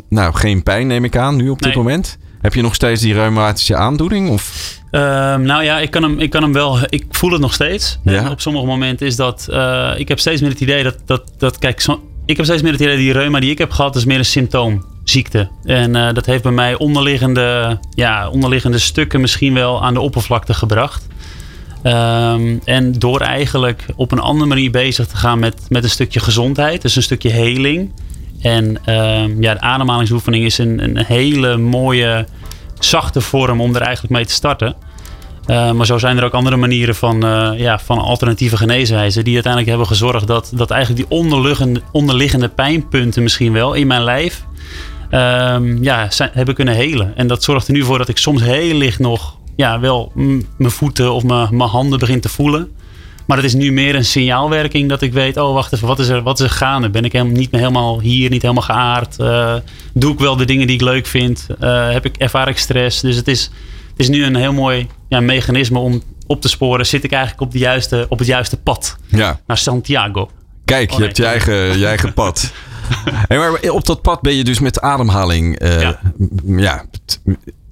nou, geen pijn, neem ik aan, nu op dit moment. Heb je nog steeds die reumatische aandoening? Of? Ehm, nou ja, ik kan, hem, ik kan hem wel. Ik voel het nog steeds. Ja. En op sommige momenten is dat. eh, ik heb steeds meer het idee dat. dat, dat kijk, zo- ik heb steeds meer het idee dat die reuma die ik heb gehad, is meer een symptoomziekte. En eh, dat heeft bij mij onderliggende, ja, onderliggende stukken misschien wel aan de oppervlakte gebracht. Ehm, en door eigenlijk op een andere manier bezig te gaan met, met een stukje gezondheid, dus een stukje heling. En ehm, ja, de ademhalingsoefening is een, een hele mooie, zachte vorm om er eigenlijk mee te starten. Uh, maar zo zijn er ook andere manieren van, uh, ja, van alternatieve geneeswijzen. Die uiteindelijk hebben gezorgd dat, dat eigenlijk die onderliggende, pijnpunten misschien wel in mijn lijf. Um, ja, zijn, hebben kunnen helen. En dat zorgt er nu voor dat ik soms heel licht nog ja, wel mijn voeten of mijn handen begin te voelen. Maar het is nu meer een signaalwerking dat ik weet, oh wacht even, wat is er, wat is er gaande? Ben ik helemaal, niet meer helemaal hier, niet helemaal geaard? Uh, doe ik wel de dingen die ik leuk vind? Uh, heb ik, ervaar ik stress? Dus het is, het is nu een heel mooi ja, mechanisme om op te sporen. Zit ik eigenlijk op, de juiste, op het juiste pad ja. naar Santiago? Kijk, je oh, nee. hebt je eigen, je eigen pad. hey, maar op dat pad ben je dus met ademhaling. Uh, ja. ja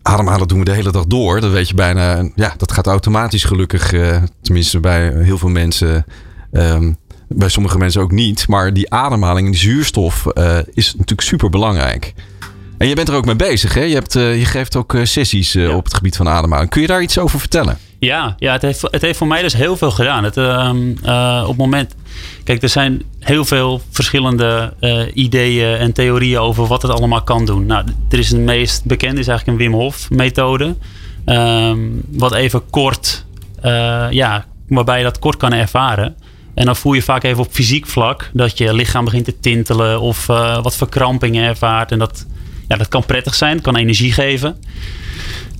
ademhalen doen we de hele dag door. Dat weet je bijna. Ja, dat gaat automatisch gelukkig. Uh, tenminste, bij heel veel mensen. Um, bij sommige mensen ook niet. Maar die ademhaling en die zuurstof uh, is natuurlijk super belangrijk. En je bent er ook mee bezig, hè? Je, hebt, uh, je geeft ook sessies ja. op het gebied van ademhaling. Kun je daar iets over vertellen? Ja, ja het, heeft, het heeft voor mij dus heel veel gedaan. Het, uh, uh, op het moment. Kijk, er zijn heel veel verschillende uh, ideeën en theorieën over wat het allemaal kan doen. Nou, er is een meest bekende, is eigenlijk een Wim Hof methode. Um, wat even kort, ja, waarbij je dat kort kan ervaren. En dan voel je vaak even op fysiek vlak dat je lichaam begint te tintelen of wat verkrampingen ervaart. En dat, ja, dat kan prettig zijn, kan energie geven.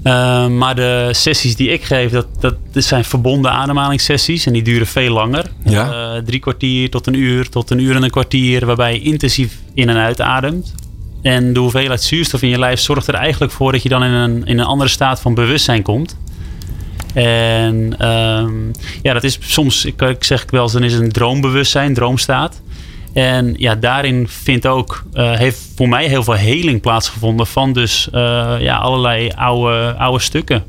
Uh, maar de sessies die ik geef, dat, dat, dat zijn verbonden ademhalingssessies. En die duren veel langer. Ja. Uh, drie kwartier tot een uur, tot een uur en een kwartier. Waarbij je intensief in en uitademt. En de hoeveelheid zuurstof in je lijf zorgt er eigenlijk voor dat je dan in een, in een andere staat van bewustzijn komt. En um, ja, dat is soms, ik, ik zeg wel eens, dan is het een droombewustzijn, droomstaat. En ja, daarin vindt ook, uh, heeft voor mij heel veel heling plaatsgevonden van dus uh, ja, allerlei oude, oude stukken.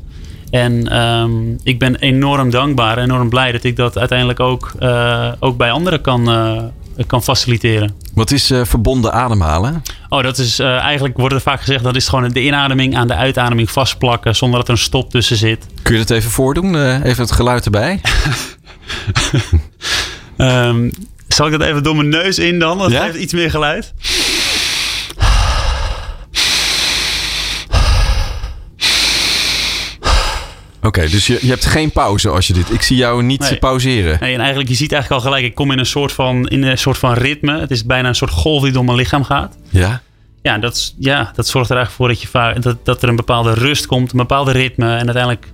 En um, ik ben enorm dankbaar, enorm blij dat ik dat uiteindelijk ook, uh, ook bij anderen kan, kan faciliteren. Wat is verbonden ademhalen? Oh, dat is eigenlijk, wordt er vaak gezegd, dat is gewoon de inademing aan de uitademing vastplakken zonder dat er een stop tussen zit. Kun je dat even voordoen? even het geluid erbij. um, zal ik dat even door mijn neus in dan? Dat ja? geeft iets meer geluid. Oké, okay, dus je, je hebt geen pauze als je dit. Ik zie jou niet nee. pauzeren. Nee, en eigenlijk, je ziet eigenlijk al gelijk, ik kom in een soort van, in een soort van ritme. Het is bijna een soort golf die door mijn lichaam gaat. Ja. Ja, dat, ja, dat zorgt er eigenlijk voor dat, je vaak, dat, dat er een bepaalde rust komt, een bepaalde ritme. En uiteindelijk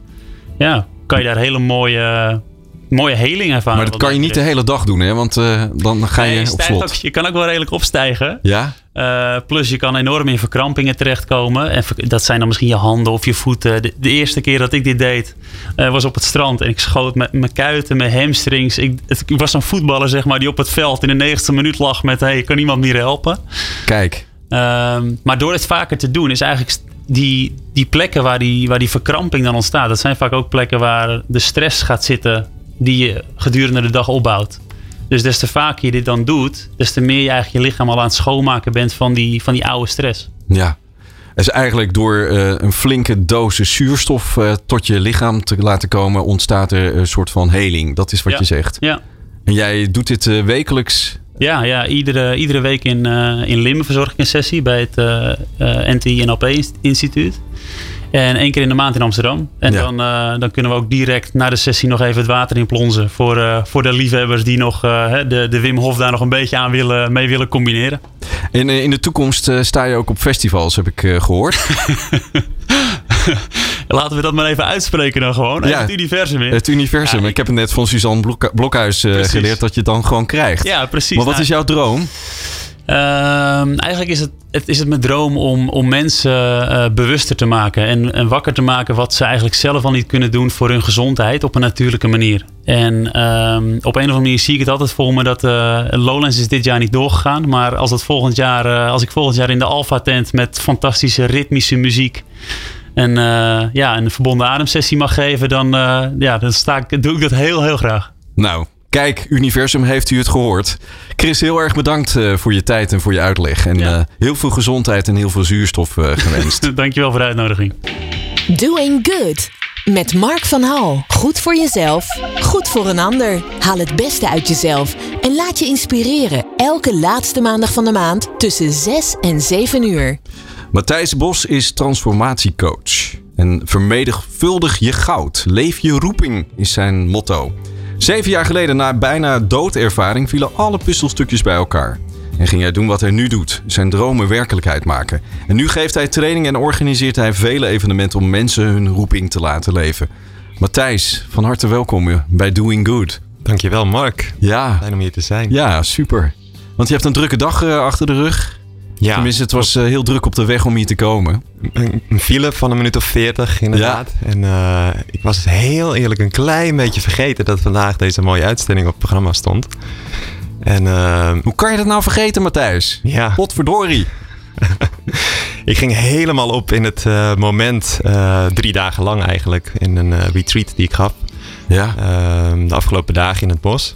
ja, kan je daar hele mooie mooie heling ervaren. Maar dat kan je niet de hele dag doen, hè? Want uh, dan ga je nee, op slot. Ook, je kan ook wel redelijk opstijgen. Ja? Uh, plus je kan enorm in verkrampingen terechtkomen. En dat zijn dan misschien je handen of je voeten. De, de eerste keer dat ik dit deed, uh, was op het strand. En ik schoot met mijn kuiten, mijn hamstrings. Ik, het, ik was een voetballer, zeg maar, die op het veld in de negentigste minuut lag met... hey, kan iemand meer helpen? Kijk. Uh, maar door het vaker te doen is eigenlijk... Die, die plekken waar die, waar die verkramping dan ontstaat... dat zijn vaak ook plekken waar de stress gaat zitten die je gedurende de dag opbouwt. Dus des te vaker je dit dan doet, des te meer je eigenlijk je lichaam al aan het schoonmaken bent van die, van die oude stress. Ja. Dus eigenlijk door uh, een flinke dosis zuurstof uh, tot je lichaam te laten komen, ontstaat er een soort van heling. Dat is wat ja. je zegt. Ja. En jij doet dit uh, wekelijks? Ja, ja iedere, iedere week in, in Limmen verzorg ik een sessie bij het NTI-NLP instituut. En één keer in de maand in Amsterdam. En ja. dan, uh, dan kunnen we ook direct na de sessie nog even het water in plonzen. Voor, uh, voor de liefhebbers die nog uh, de, de Wim Hof daar nog een beetje aan willen, mee willen combineren. En in de toekomst sta je ook op festivals, heb ik gehoord. Laten we dat maar even uitspreken dan gewoon. Het universum in. Het universum. Ja, ik- ik... heb het net van Suzanne Blok Blokhuis eh, geleerd dat je het dan gewoon krijgt. Ja, precies. Maar wat Nou, is jouw droom? Ehm, eigenlijk is het, het, is het mijn droom om, om mensen uh, bewuster te maken en, en, wakker te maken wat ze eigenlijk zelf al niet kunnen doen voor hun gezondheid op een natuurlijke manier. En um, op een of andere manier zie ik het altijd voor me dat uh, Lowlands is dit jaar niet doorgegaan. Maar als, het volgend jaar, uh, als ik volgend jaar in de Alpha tent met fantastische ritmische muziek en ja, een verbonden ademsessie mag geven, dan, ja, dan sta ik, doe ik dat heel, heel graag. Nou, Kijk, Universum heeft u het gehoord. Chris, heel erg bedankt uh, voor je tijd en voor je uitleg. En ja. uh, heel veel gezondheid en heel veel zuurstof uh, gewenst. Dankjewel voor de uitnodiging. Doing Good. Met Mark van Hal. Goed voor jezelf, goed voor een ander. Haal het beste uit jezelf en laat je inspireren. Elke laatste maandag van de maand tussen 6 en 7 uur. Matthijs Bos is transformatiecoach. En vermenigvuldig je goud. Leef je roeping is zijn motto. Zeven jaar geleden, na bijna doodervaring, vielen alle puzzelstukjes bij elkaar. En ging hij doen wat hij nu doet: zijn dromen werkelijkheid maken. En nu geeft hij training en organiseert hij vele evenementen om mensen hun roeping te laten leven. Matthijs, van harte welkom bij Doing Good. Dankjewel, Mark. Ja. Fijn om hier te zijn. Ja, super. Want je hebt een drukke dag uh, achter de rug. Ja. Tenminste, het was uh, heel druk op de weg om hier te komen. Een, een file van een minuut of veertig, inderdaad. Ja. En uh, ik was heel eerlijk een klein beetje vergeten dat vandaag deze mooie uitstelling op het programma stond. En, uh, Hoe kan je dat nou vergeten, Matthijs? Ja. Potverdorie. ik ging helemaal op in het moment, drie dagen lang eigenlijk, in een retreat die ik gaf. Ja. Ehm, de afgelopen dagen in het bos.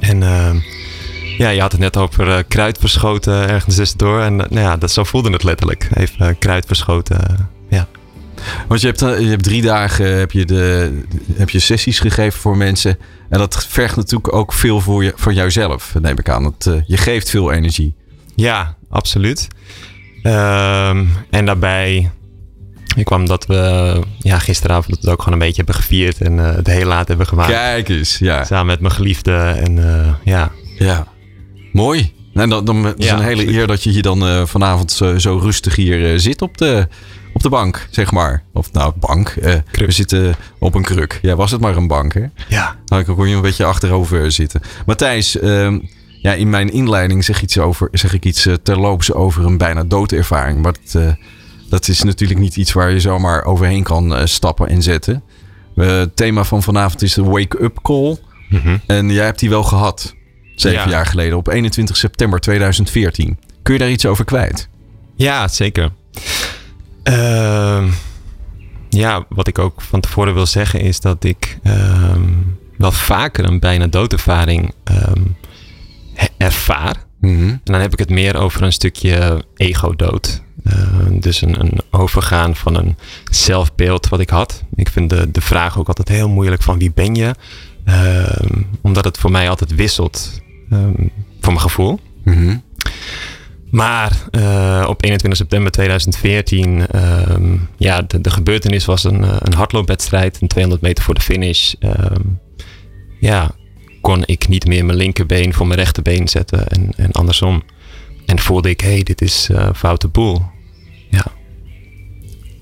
En ehm, ja, je had het net over kruid verschoten ergens tussendoor. En nou ja, dat, zo voelde het letterlijk. Even kruid verschoten, ja. Want je hebt, je hebt drie dagen heb je, de, heb je sessies gegeven voor mensen. En dat vergt natuurlijk ook veel voor je, van jouzelf, neem ik aan. Dat, je geeft veel energie. Ja, absoluut. Um, en daarbij ik kwam dat we ja, gisteravond het ook gewoon een beetje hebben gevierd en uh, het heel laat hebben gemaakt. Kijk eens, ja. Samen met mijn geliefde en uh, ja. Ja, mooi. En dan, dan is ja, een hele eer dat je hier dan uh, vanavond zo, zo, rustig hier zit op de, op de bank, zeg maar. Of nou, bank. we zitten op een kruk. Ja, was het maar een bank, hè? Ja. Nou, ik kon je een beetje achterover zitten. Matthijs, ehm, ja, in mijn inleiding zeg, iets over, zeg ik iets terloops over een bijna doodervaring. Maar dat, dat is natuurlijk niet iets waar je zomaar overheen kan stappen en zetten. het thema van vanavond is de wake-up call. Mm -hmm. En jij hebt die wel gehad. Zeven ja. jaar geleden, op 21 september 2014. Kun je daar iets over kwijt? Ja, zeker. Uh, ja, wat ik ook van tevoren wil zeggen is dat ik um, wel vaker een bijna doodervaring um, ervaar. Mhm. Mm -hmm. En dan heb ik het meer over een stukje ego-dood. Uh, dus een, een, overgaan van een zelfbeeld wat ik had. Ik vind de, de vraag ook altijd heel moeilijk van wie ben je? Uh, omdat het voor mij altijd wisselt. Um, voor mijn gevoel. Mm -hmm. Maar uh, op 21 september 2014, um, ja, de, de, gebeurtenis was een, een hardloopwedstrijd. Een 200 meter voor de finish. Um, ja, kon ik niet meer mijn linkerbeen voor mijn rechterbeen zetten en, en andersom. En voelde ik, hé, hey, dit is uh, foute boel. Ja.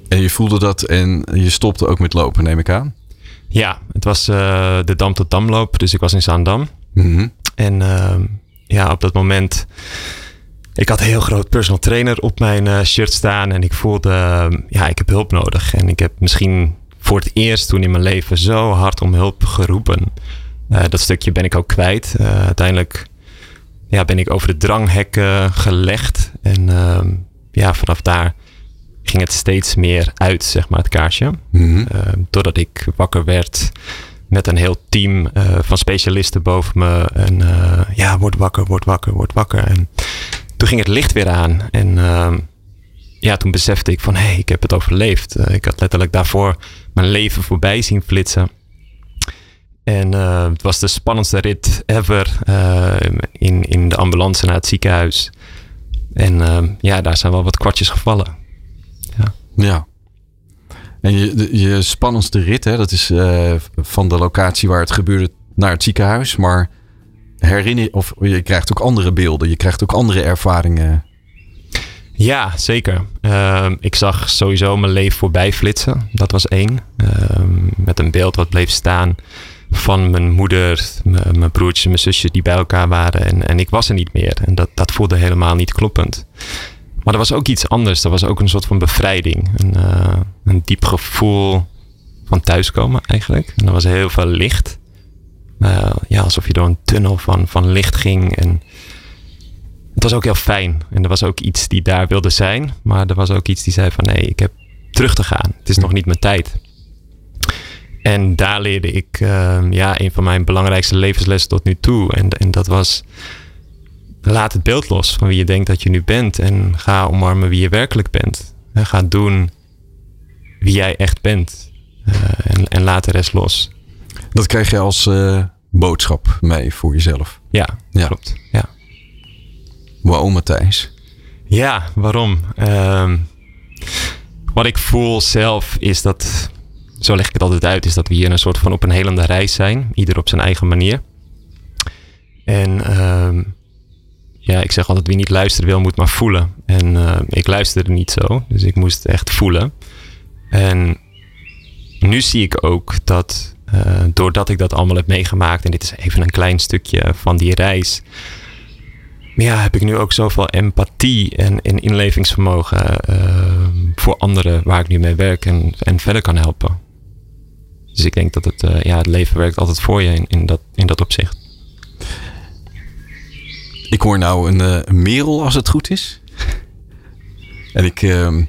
En je voelde dat en je stopte ook met lopen, neem ik aan? Ja, het was uh, de Dam tot Damloop, dus ik was in Zaandam. Mm -hmm. En uh, ja, op dat moment, ik had een heel groot personal trainer op mijn uh, shirt staan en ik voelde, ja, ik heb hulp nodig. En ik heb misschien voor het eerst toen in mijn leven zo hard om hulp geroepen. Uh, dat stukje ben ik ook kwijt. Uh, uiteindelijk ja, ben ik over de dranghekken gelegd. En uh, ja, vanaf daar ging het steeds meer uit, zeg maar, het kaarsje. Mm -hmm. doordat ik wakker werd met een heel team van specialisten boven me. En ja, word wakker, word wakker, word wakker. En toen ging het licht weer aan. En ehm, ja, toen besefte ik van, hé, hey, ik heb het overleefd. ik had letterlijk daarvoor mijn leven voorbij zien flitsen. En het was de spannendste rit ever in, in de ambulance naar het ziekenhuis. En uh, ja, daar zijn wel wat kwartjes gevallen. Ja. ja. En je, je spannendste rit, hè, dat is van de locatie waar het gebeurde naar het ziekenhuis. Maar herinner of je krijgt ook andere beelden, je krijgt ook andere ervaringen. Ja, zeker. ik zag sowieso mijn leven voorbij flitsen. Dat was één. met een beeld wat bleef staan van mijn moeder, mijn broertjes en mijn zusjes die bij elkaar waren. En, en ik was er niet meer. En dat, dat voelde helemaal niet kloppend. Maar er was ook iets anders. Er was ook een soort van bevrijding. Een, uh, een diep gevoel van thuiskomen eigenlijk. En er was heel veel licht. Uh, ja, alsof je door een tunnel van, van licht ging. En het was ook heel fijn. En er was ook iets die daar wilde zijn. Maar er was ook iets die zei van nee, ik heb terug te gaan. Het is nog niet mijn tijd. En daar leerde ik uh, ja, een van mijn belangrijkste levenslessen tot nu toe. En, en dat was laat het beeld los van wie je denkt dat je nu bent. En ga omarmen wie je werkelijk bent. En ga doen wie jij echt bent. Uh, en, en laat de rest los. Dat krijg je als uh, boodschap mee voor jezelf. Ja, ja. klopt. Ja. Waarom Matthijs? Ja, waarom? Uh, wat ik voel zelf is dat, zo leg ik het altijd uit, is dat we hier een soort van op een helende reis zijn. Ieder op zijn eigen manier. En uh, ja, ik zeg altijd wie niet luisteren wil, moet maar voelen. En uh, ik luisterde niet zo, dus ik moest echt voelen. En nu zie ik ook dat uh, doordat ik dat allemaal heb meegemaakt, en dit is even een klein stukje van die reis, ja, heb ik nu ook zoveel empathie en, en inlevingsvermogen uh, voor anderen waar ik nu mee werk en, en verder kan helpen. Dus ik denk dat het, ja, het leven werkt altijd voor je in, in, dat, in dat opzicht. Ik hoor nou een, uh, een merel als het goed is. en ik, ehm,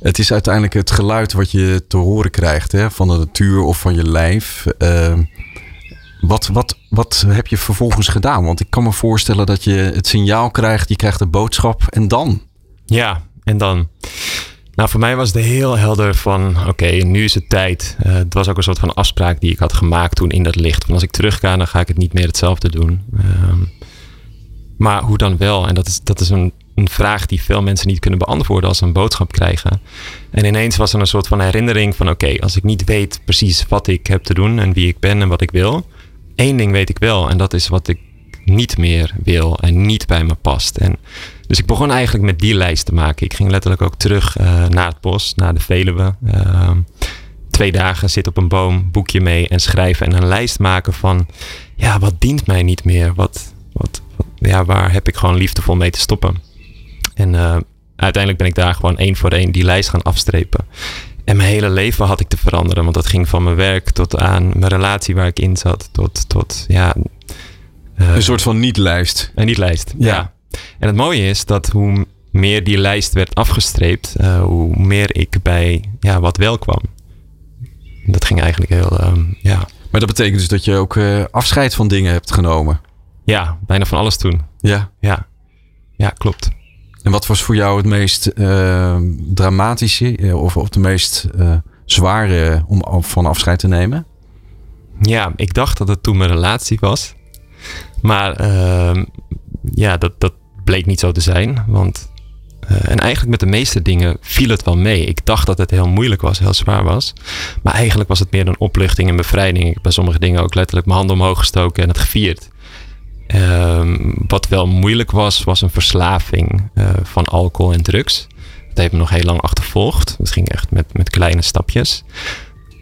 het is uiteindelijk het geluid wat je te horen krijgt hè, van de natuur of van je lijf. Ehm, wat, wat, wat heb je vervolgens gedaan? Want ik kan me voorstellen dat je het signaal krijgt, je krijgt de boodschap en dan? Ja, en dan. Nou, voor mij was het heel helder van, oké, nu is het tijd. Uh, het was ook een soort van afspraak die ik had gemaakt toen in dat licht. Van als ik terug ga, dan ga ik het niet meer hetzelfde doen. Uh, maar hoe dan wel? En dat is, dat is een, een vraag die veel mensen niet kunnen beantwoorden als ze een boodschap krijgen. En ineens was er een soort van herinnering van, oké, als ik niet weet precies wat ik heb te doen en wie ik ben en wat ik wil één ding weet ik wel en dat is wat ik niet meer wil en niet bij me past. En dus ik begon eigenlijk met die lijst te maken. Ik ging letterlijk ook terug uh, naar het bos, naar de Veluwe. Uh, twee dagen zit op een boom, boekje mee en schrijven en een lijst maken van, ja, wat dient mij niet meer? Wat ja, waar heb ik gewoon liefdevol mee te stoppen? En uh, uiteindelijk ben ik daar gewoon één voor één die lijst gaan afstrepen. En mijn hele leven had ik te veranderen. Want dat ging van mijn werk tot aan mijn relatie waar ik in zat. Tot, tot ja. Uh, een soort van niet-lijst. Een niet-lijst, ja. ja. En het mooie is dat hoe meer die lijst werd afgestreept, uh, hoe meer ik bij ja, wat wel kwam. Dat ging eigenlijk heel, um, ja. Maar dat betekent dus dat je ook uh, afscheid van dingen hebt genomen? Ja, bijna van alles toen. Ja? Ja, ja klopt. En wat was voor jou het meest uh, dramatische eh, of, of de meest uh, zware om van afscheid te nemen? Ja, ik dacht dat het toen mijn relatie was. Maar uh, ja, dat, dat bleek niet zo te zijn. Want, en eigenlijk met de meeste dingen viel het wel mee. Ik dacht dat het heel moeilijk was, heel zwaar was. Maar eigenlijk was het meer een opluchting en bevrijding. Ik heb bij sommige dingen ook letterlijk mijn handen omhoog gestoken en het gevierd. Um, wat wel moeilijk was, was een verslaving uh, van alcohol en drugs. Dat heeft me nog heel lang achtervolgd. Dat ging echt met, met kleine stapjes.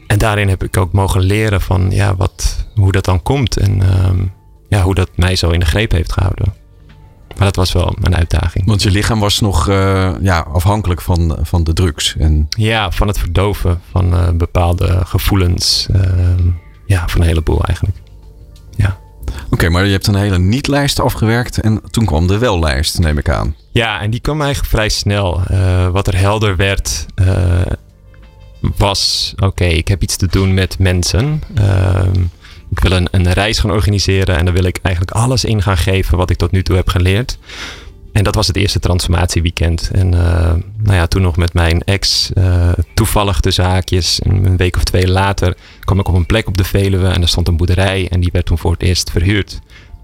En daarin heb ik ook mogen leren van ja, wat, hoe dat dan komt. En um, ja, hoe dat mij zo in de greep heeft gehouden. Maar dat was wel een uitdaging. Want je lichaam was nog uh, ja, afhankelijk van, van de drugs. En... Ja, van het verdoven van uh, bepaalde gevoelens. ja, van een heleboel eigenlijk. Oké, maar je hebt een hele niet-lijst afgewerkt en toen kwam de wel-lijst, neem ik aan. Ja, en die kwam eigenlijk vrij snel. Uh, wat er helder werd, uh, was: oké, ik heb iets te doen met mensen. Uh, ik wil een, een reis gaan organiseren en daar wil ik eigenlijk alles in gaan geven wat ik tot nu toe heb geleerd. En dat was het eerste transformatieweekend. En uh, nou ja, toen nog met mijn ex, uh, toevallig de zaakjes. Een week of twee later kwam ik op een plek op de Veluwe en er stond een boerderij en die werd toen voor het eerst verhuurd.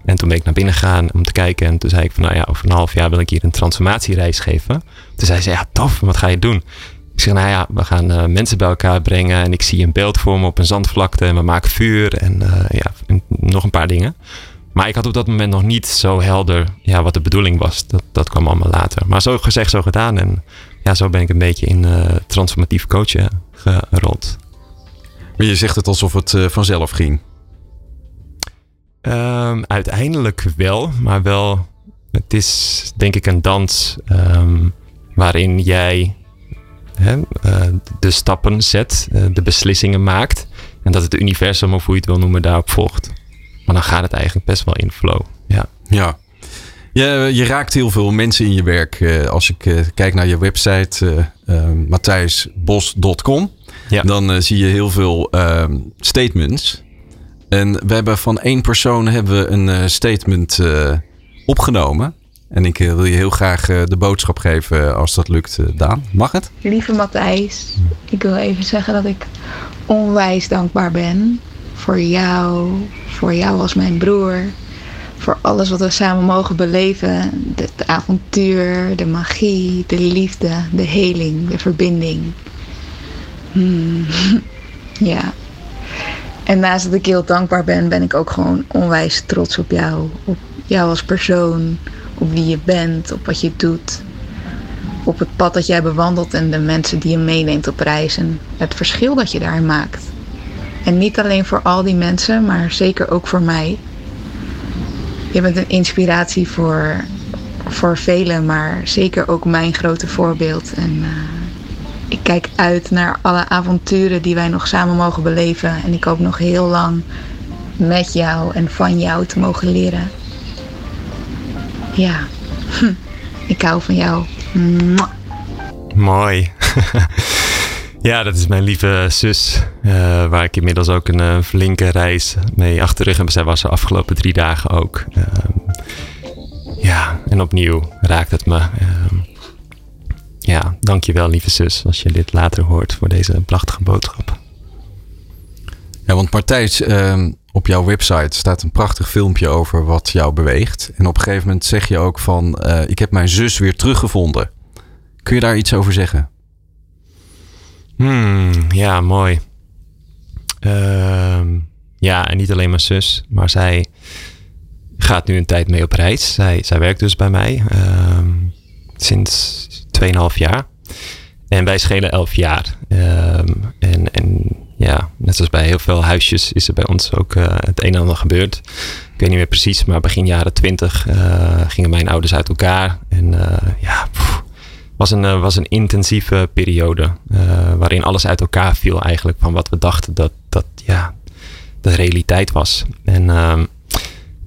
En toen ben ik naar binnen gegaan om te kijken en toen zei ik van nou ja, over een half jaar wil ik hier een transformatiereis geven. Toen zei ze ja tof, wat ga je doen? Ik zeg nou ja, we gaan uh, mensen bij elkaar brengen en ik zie een beeld voor me op een zandvlakte en we maken vuur en ja, en nog een paar dingen. Maar ik had op dat moment nog niet zo helder ja, wat de bedoeling was. Dat, dat kwam allemaal later. Maar zo gezegd, zo gedaan. En ja, zo ben ik een beetje in uh, transformatief coachen gerold. Maar je zegt het alsof het vanzelf ging. Um, uiteindelijk wel, maar wel. Het is denk ik een dans um, waarin jij hè, uh, de stappen zet, de beslissingen maakt. En dat het universum, of hoe je het wil noemen, daarop volgt. Maar dan gaat het eigenlijk best wel in flow. Ja. ja. Je, je raakt heel veel mensen in je werk. Uh, als ik kijk naar je website, matthijsbos.com, ja. dan zie je heel veel ehm, statements. En we hebben van één persoon hebben we een uh, statement uh, opgenomen. En ik uh, wil je heel graag de boodschap geven als dat lukt, Daan. Mag het? Lieve Matthijs, ik wil even zeggen dat ik onwijs dankbaar ben voor jou, voor jou als mijn broer, voor alles wat we samen mogen beleven. De avontuur, de magie, de liefde, de heling, de verbinding. Hmm. ja, en naast dat ik heel dankbaar ben, ben ik ook gewoon onwijs trots op jou. Op jou als persoon, op wie je bent, op wat je doet. Op het pad dat jij bewandelt en de mensen die je meeneemt op reis. En het verschil dat je daarin maakt. En niet alleen voor al die mensen, maar zeker ook voor mij. Je bent een inspiratie voor, voor velen, maar zeker ook mijn grote voorbeeld. En uh, ik kijk uit naar alle avonturen die wij nog samen mogen beleven. En ik hoop nog heel lang met jou en van jou te mogen leren. Ja, ik hou van jou. Mooi. ja, dat is mijn lieve zus. Uh, waar ik inmiddels ook een uh, flinke reis mee achter de rug heb. Zij was er afgelopen drie dagen ook. Uh, ja, en opnieuw raakt het me. Ehm, ja, dankjewel lieve zus als je dit later hoort voor deze prachtige boodschap. Ja, want Martijs, uh, op jouw website staat een prachtig filmpje over wat jou beweegt. En op een gegeven moment zeg je ook van, uh, ik heb mijn zus weer teruggevonden. Kun je daar iets over zeggen? Hmm, ja, mooi. Uh, ja, en niet alleen mijn zus, maar zij gaat nu een tijd mee op reis. Zij, zij werkt dus bij mij ehm, sinds 2,5 jaar. En wij schelen 11 jaar. Um, en, en ja, net zoals bij heel veel huisjes is er bij ons ook uh, het een en ander gebeurd. Ik weet niet meer precies, maar begin jaren 20 uh, eh, gingen mijn ouders uit elkaar. En uh, ja, pff, was een, was een intensieve periode waarin alles uit elkaar viel eigenlijk van wat we dachten dat, dat ja, de realiteit was. En um,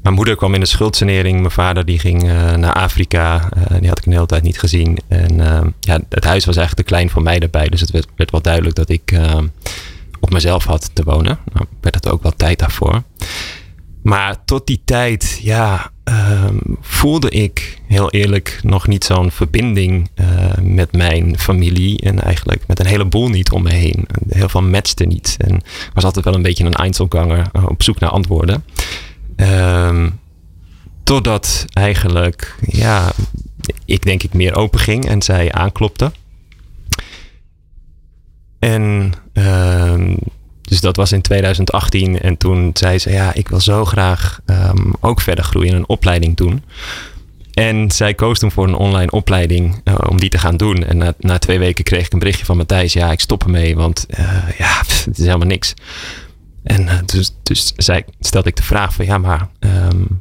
mijn moeder kwam in de schuldsanering. Mijn vader die ging uh, naar Afrika. Die had ik een hele tijd niet gezien. En uh, ja, het huis was eigenlijk te klein voor mij daarbij. Dus het werd, werd wel duidelijk dat ik op mezelf had te wonen. Nou, werd het ook wel tijd daarvoor. Maar tot die tijd, ja, ehm, voelde ik heel eerlijk nog niet zo'n verbinding met mijn familie. En eigenlijk met een heleboel niet om me heen. Heel veel matchte niet. En was altijd wel een beetje een Einzelganger op zoek naar antwoorden. Um, totdat eigenlijk, ja, ik denk ik meer open ging en zij aanklopte. En um, dus dat was in 2018. En toen zei ze, ja, ik wil zo graag um, ook verder groeien en een opleiding doen. En zij koos toen voor een online opleiding uh, om die te gaan doen. En na, na, twee weken kreeg ik een berichtje van Matthijs. Ja, ik stop ermee, want uh, ja, het is helemaal niks. En uh, dus, dus zei, stelde ik de vraag van ja, maar um,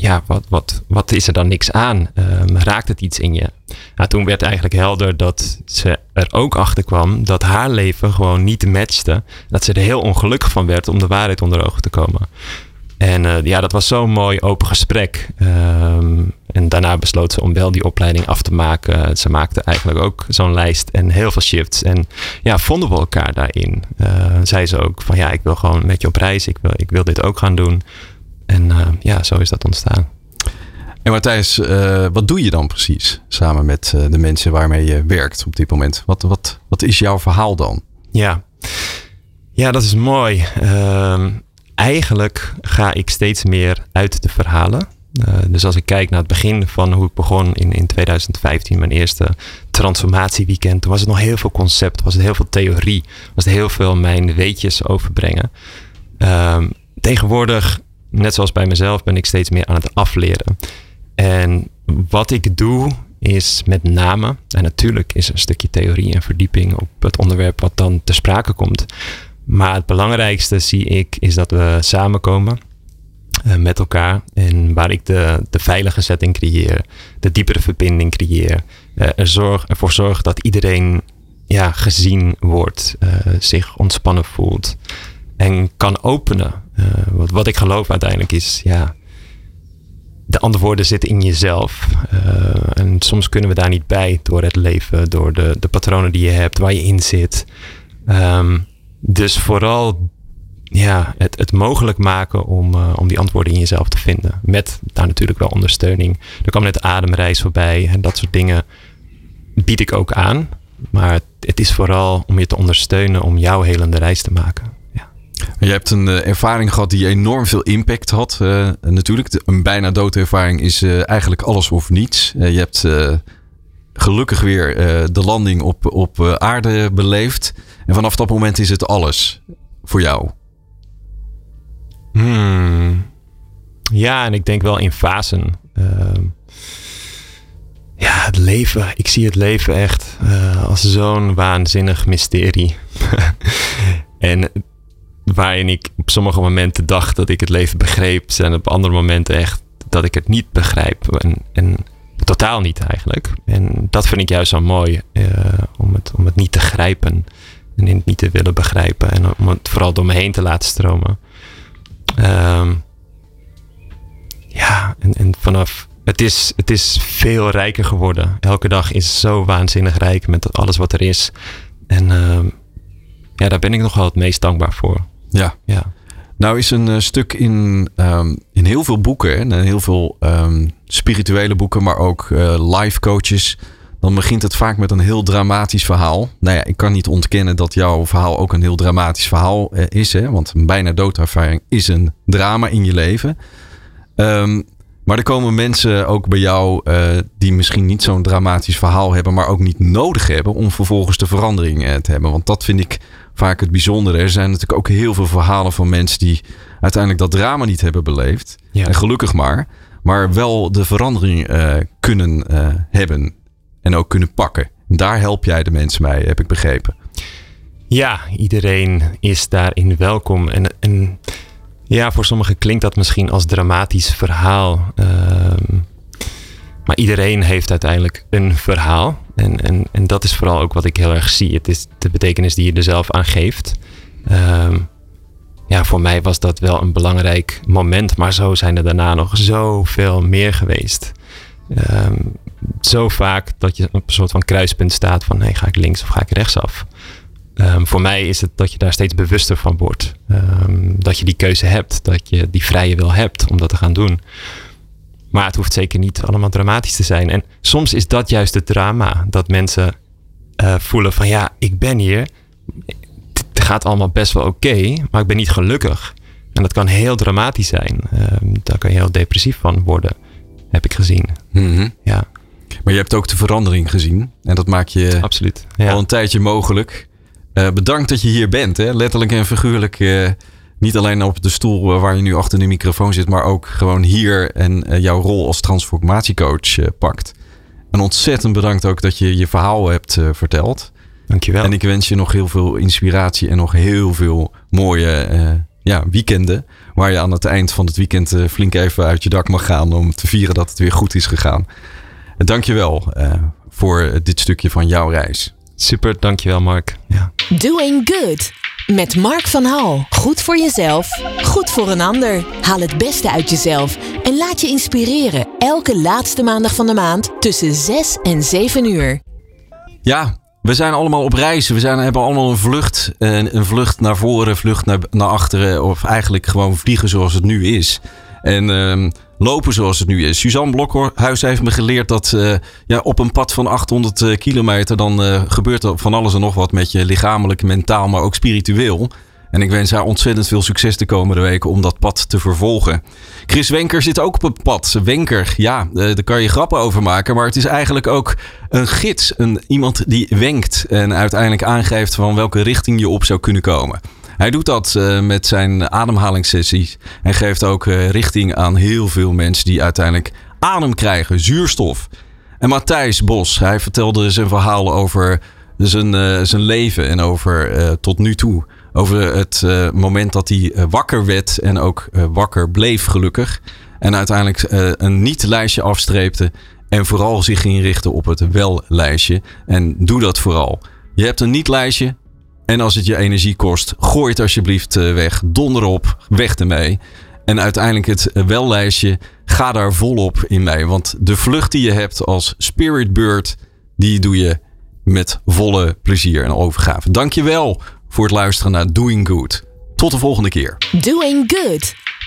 ja, wat, wat, wat is er dan niks aan? Um, raakt het iets in je? Nou, toen werd eigenlijk helder dat ze er ook achter kwam dat haar leven gewoon niet matchte. Dat ze er heel ongelukkig van werd om de waarheid onder ogen te komen. En uh, ja, dat was zo'n mooi open gesprek. Um, en daarna besloot ze om wel die opleiding af te maken. Ze maakte eigenlijk ook zo'n lijst en heel veel shifts. En ja, vonden we elkaar daarin. Uh, zei ze ook van ja, ik wil gewoon met je op reis. Ik wil, ik wil dit ook gaan doen. En uh, ja, zo is dat ontstaan. En Matthijs, uh, wat doe je dan precies samen met de mensen waarmee je werkt op dit moment? Wat, wat, wat is jouw verhaal dan? Ja, ja dat is mooi. Ehm, eigenlijk ga ik steeds meer uit de verhalen. Uh, dus als ik kijk naar het begin van hoe ik begon in, in 2015, mijn eerste transformatieweekend, toen was het nog heel veel concept, was het heel veel theorie, was het heel veel mijn weetjes overbrengen. Um, tegenwoordig, net zoals bij mezelf, ben ik steeds meer aan het afleren. En wat ik doe is met name, en natuurlijk is een stukje theorie en verdieping op het onderwerp wat dan ter sprake komt. Maar het belangrijkste zie ik is dat we samenkomen uh, met elkaar. En waar ik de, de veilige setting creëer, de diepere verbinding creëer. Uh, er zorg, ervoor zorg dat iedereen ja, gezien wordt, uh, zich ontspannen voelt en kan openen. wat, wat ik geloof uiteindelijk is, ja, de antwoorden zitten in jezelf. en soms kunnen we daar niet bij door het leven, door de, de patronen die je hebt, waar je in zit. Um, dus vooral ja, het, het mogelijk maken om, uh, om die antwoorden in jezelf te vinden. Met daar natuurlijk wel ondersteuning. Er kwam net ademreis voorbij en dat soort dingen bied ik ook aan. Maar het, het is vooral om je te ondersteunen om jouw helende reis te maken. Je hebt een uh, ervaring gehad die enorm veel impact had. Uh, natuurlijk, een bijna doodervaring is eigenlijk alles of niets. je hebt gelukkig weer de landing op, op aarde beleefd. En vanaf dat moment is het alles voor jou. Hmm. Ja, en ik denk wel in fasen. Uh, ja, het leven. Ik zie het leven echt als zo'n waanzinnig mysterie. en waarin ik op sommige momenten dacht dat ik het leven begreep, zijn op andere momenten echt dat ik het niet begrijp. En, en totaal niet eigenlijk. En dat vind ik juist zo mooi, uh, om, het, om het niet te grijpen en het niet te willen begrijpen en om het vooral door me heen te laten stromen. Um, ja, en, en vanaf. Het is, het is veel rijker geworden. Elke dag is zo waanzinnig rijk met alles wat er is. En um, ja, daar ben ik nog wel het meest dankbaar voor. Ja. ja. Nou is een uh, stuk in, um, in heel veel boeken, en heel veel um, spirituele boeken, maar ook uh, life coaches dan begint het vaak met een heel dramatisch verhaal. Nou ja, ik kan niet ontkennen dat jouw verhaal ook een heel dramatisch verhaal eh, is. Hè? Want een bijna doodervaring is een drama in je leven. Um, maar er komen mensen ook bij jou die misschien niet zo'n dramatisch verhaal hebben, maar ook niet nodig hebben om vervolgens de verandering te hebben. Want dat vind ik vaak het bijzondere. Er zijn natuurlijk ook heel veel verhalen van mensen die uiteindelijk dat drama niet hebben beleefd. Ja. En gelukkig maar. Maar wel de verandering uh, kunnen hebben en ook kunnen pakken. Daar help jij de mensen mee, heb ik begrepen. Ja, iedereen is daarin welkom. En, en ja, voor sommigen klinkt dat misschien als dramatisch verhaal. Uh, maar iedereen heeft uiteindelijk een verhaal. En, en, en dat is vooral ook wat ik heel erg zie. Het is de betekenis die je er zelf aan geeft. Uh, ja, voor mij was dat wel een belangrijk moment. Maar zo zijn er daarna nog zoveel meer geweest. Um, zo vaak dat je op een soort van kruispunt staat van hey, ga ik links of ga ik rechtsaf. Um, voor mij is het dat je daar steeds bewuster van wordt. Dat je die keuze hebt, dat je die vrije wil hebt om dat te gaan doen. Maar het hoeft zeker niet allemaal dramatisch te zijn. En soms is dat juist het drama. Dat mensen uh, voelen van ja, ik ben hier. Het gaat allemaal best wel oké, okay, maar ik ben niet gelukkig. En dat kan heel dramatisch zijn. Um, daar kan je heel depressief van worden heb ik gezien. Mm -hmm. Ja. Maar je hebt ook de verandering gezien. En dat maakt je Absoluut, ja. al een tijdje mogelijk. Uh, bedankt dat je hier bent. Hè? Letterlijk en figuurlijk. Niet alleen op de stoel waar je nu achter de microfoon zit. Maar ook gewoon hier en uh, jouw rol als transformatiecoach pakt. En ontzettend bedankt ook dat je je verhaal hebt verteld. Dankjewel. En ik wens je nog heel veel inspiratie en nog heel veel mooie ja, weekenden. Waar je aan het eind van het weekend uh, flink even uit je dak mag gaan om te vieren dat het weer goed is gegaan. Dankjewel uh, voor dit stukje van jouw reis. Super, dankjewel Mark. Ja. Doing Good met Mark van Hal. Goed voor jezelf, goed voor een ander. Haal het beste uit jezelf en laat je inspireren. Elke laatste maandag van de maand tussen 6 en 7 uur. Ja, we zijn allemaal op reis. We zijn, hebben allemaal een vlucht. Een, een vlucht naar voren, vlucht naar, naar achteren. Of eigenlijk gewoon vliegen zoals het nu is. En uh, lopen zoals het nu is. Suzanne Blokhuis heeft me geleerd dat uh, ja, op een pad van 800 uh, kilometer... dan uh, gebeurt er van alles en nog wat met je lichamelijk, mentaal, maar ook spiritueel. En ik wens haar ontzettend veel succes de komende weken om dat pad te vervolgen. Chris Wenker zit ook op het pad. Wenker, ja, eh, daar kan je grappen over maken. Maar het is eigenlijk ook een gids. Een, iemand die wenkt en uiteindelijk aangeeft van welke richting je op zou kunnen komen. Hij doet dat uh, met zijn ademhalingssessies. En geeft ook uh, richting aan heel veel mensen die uiteindelijk adem krijgen, zuurstof. En Matthijs Bos, hij vertelde zijn verhaal over zijn, uh, zijn leven en over tot nu toe Over het moment dat hij wakker werd en ook wakker bleef, gelukkig. En uiteindelijk een niet-lijstje afstreepte. En vooral zich ging richten op het wel-lijstje. En doe dat vooral. Je hebt een niet-lijstje. En als het je energie kost, gooi het alsjeblieft weg. Donder op, weg ermee. En uiteindelijk het wel-lijstje, ga daar volop in mee. Want de vlucht die je hebt als Spirit Bird, die doe je met volle plezier en overgave. Dankjewel voor het luisteren naar Doing Good. Tot de volgende keer. Doing Good.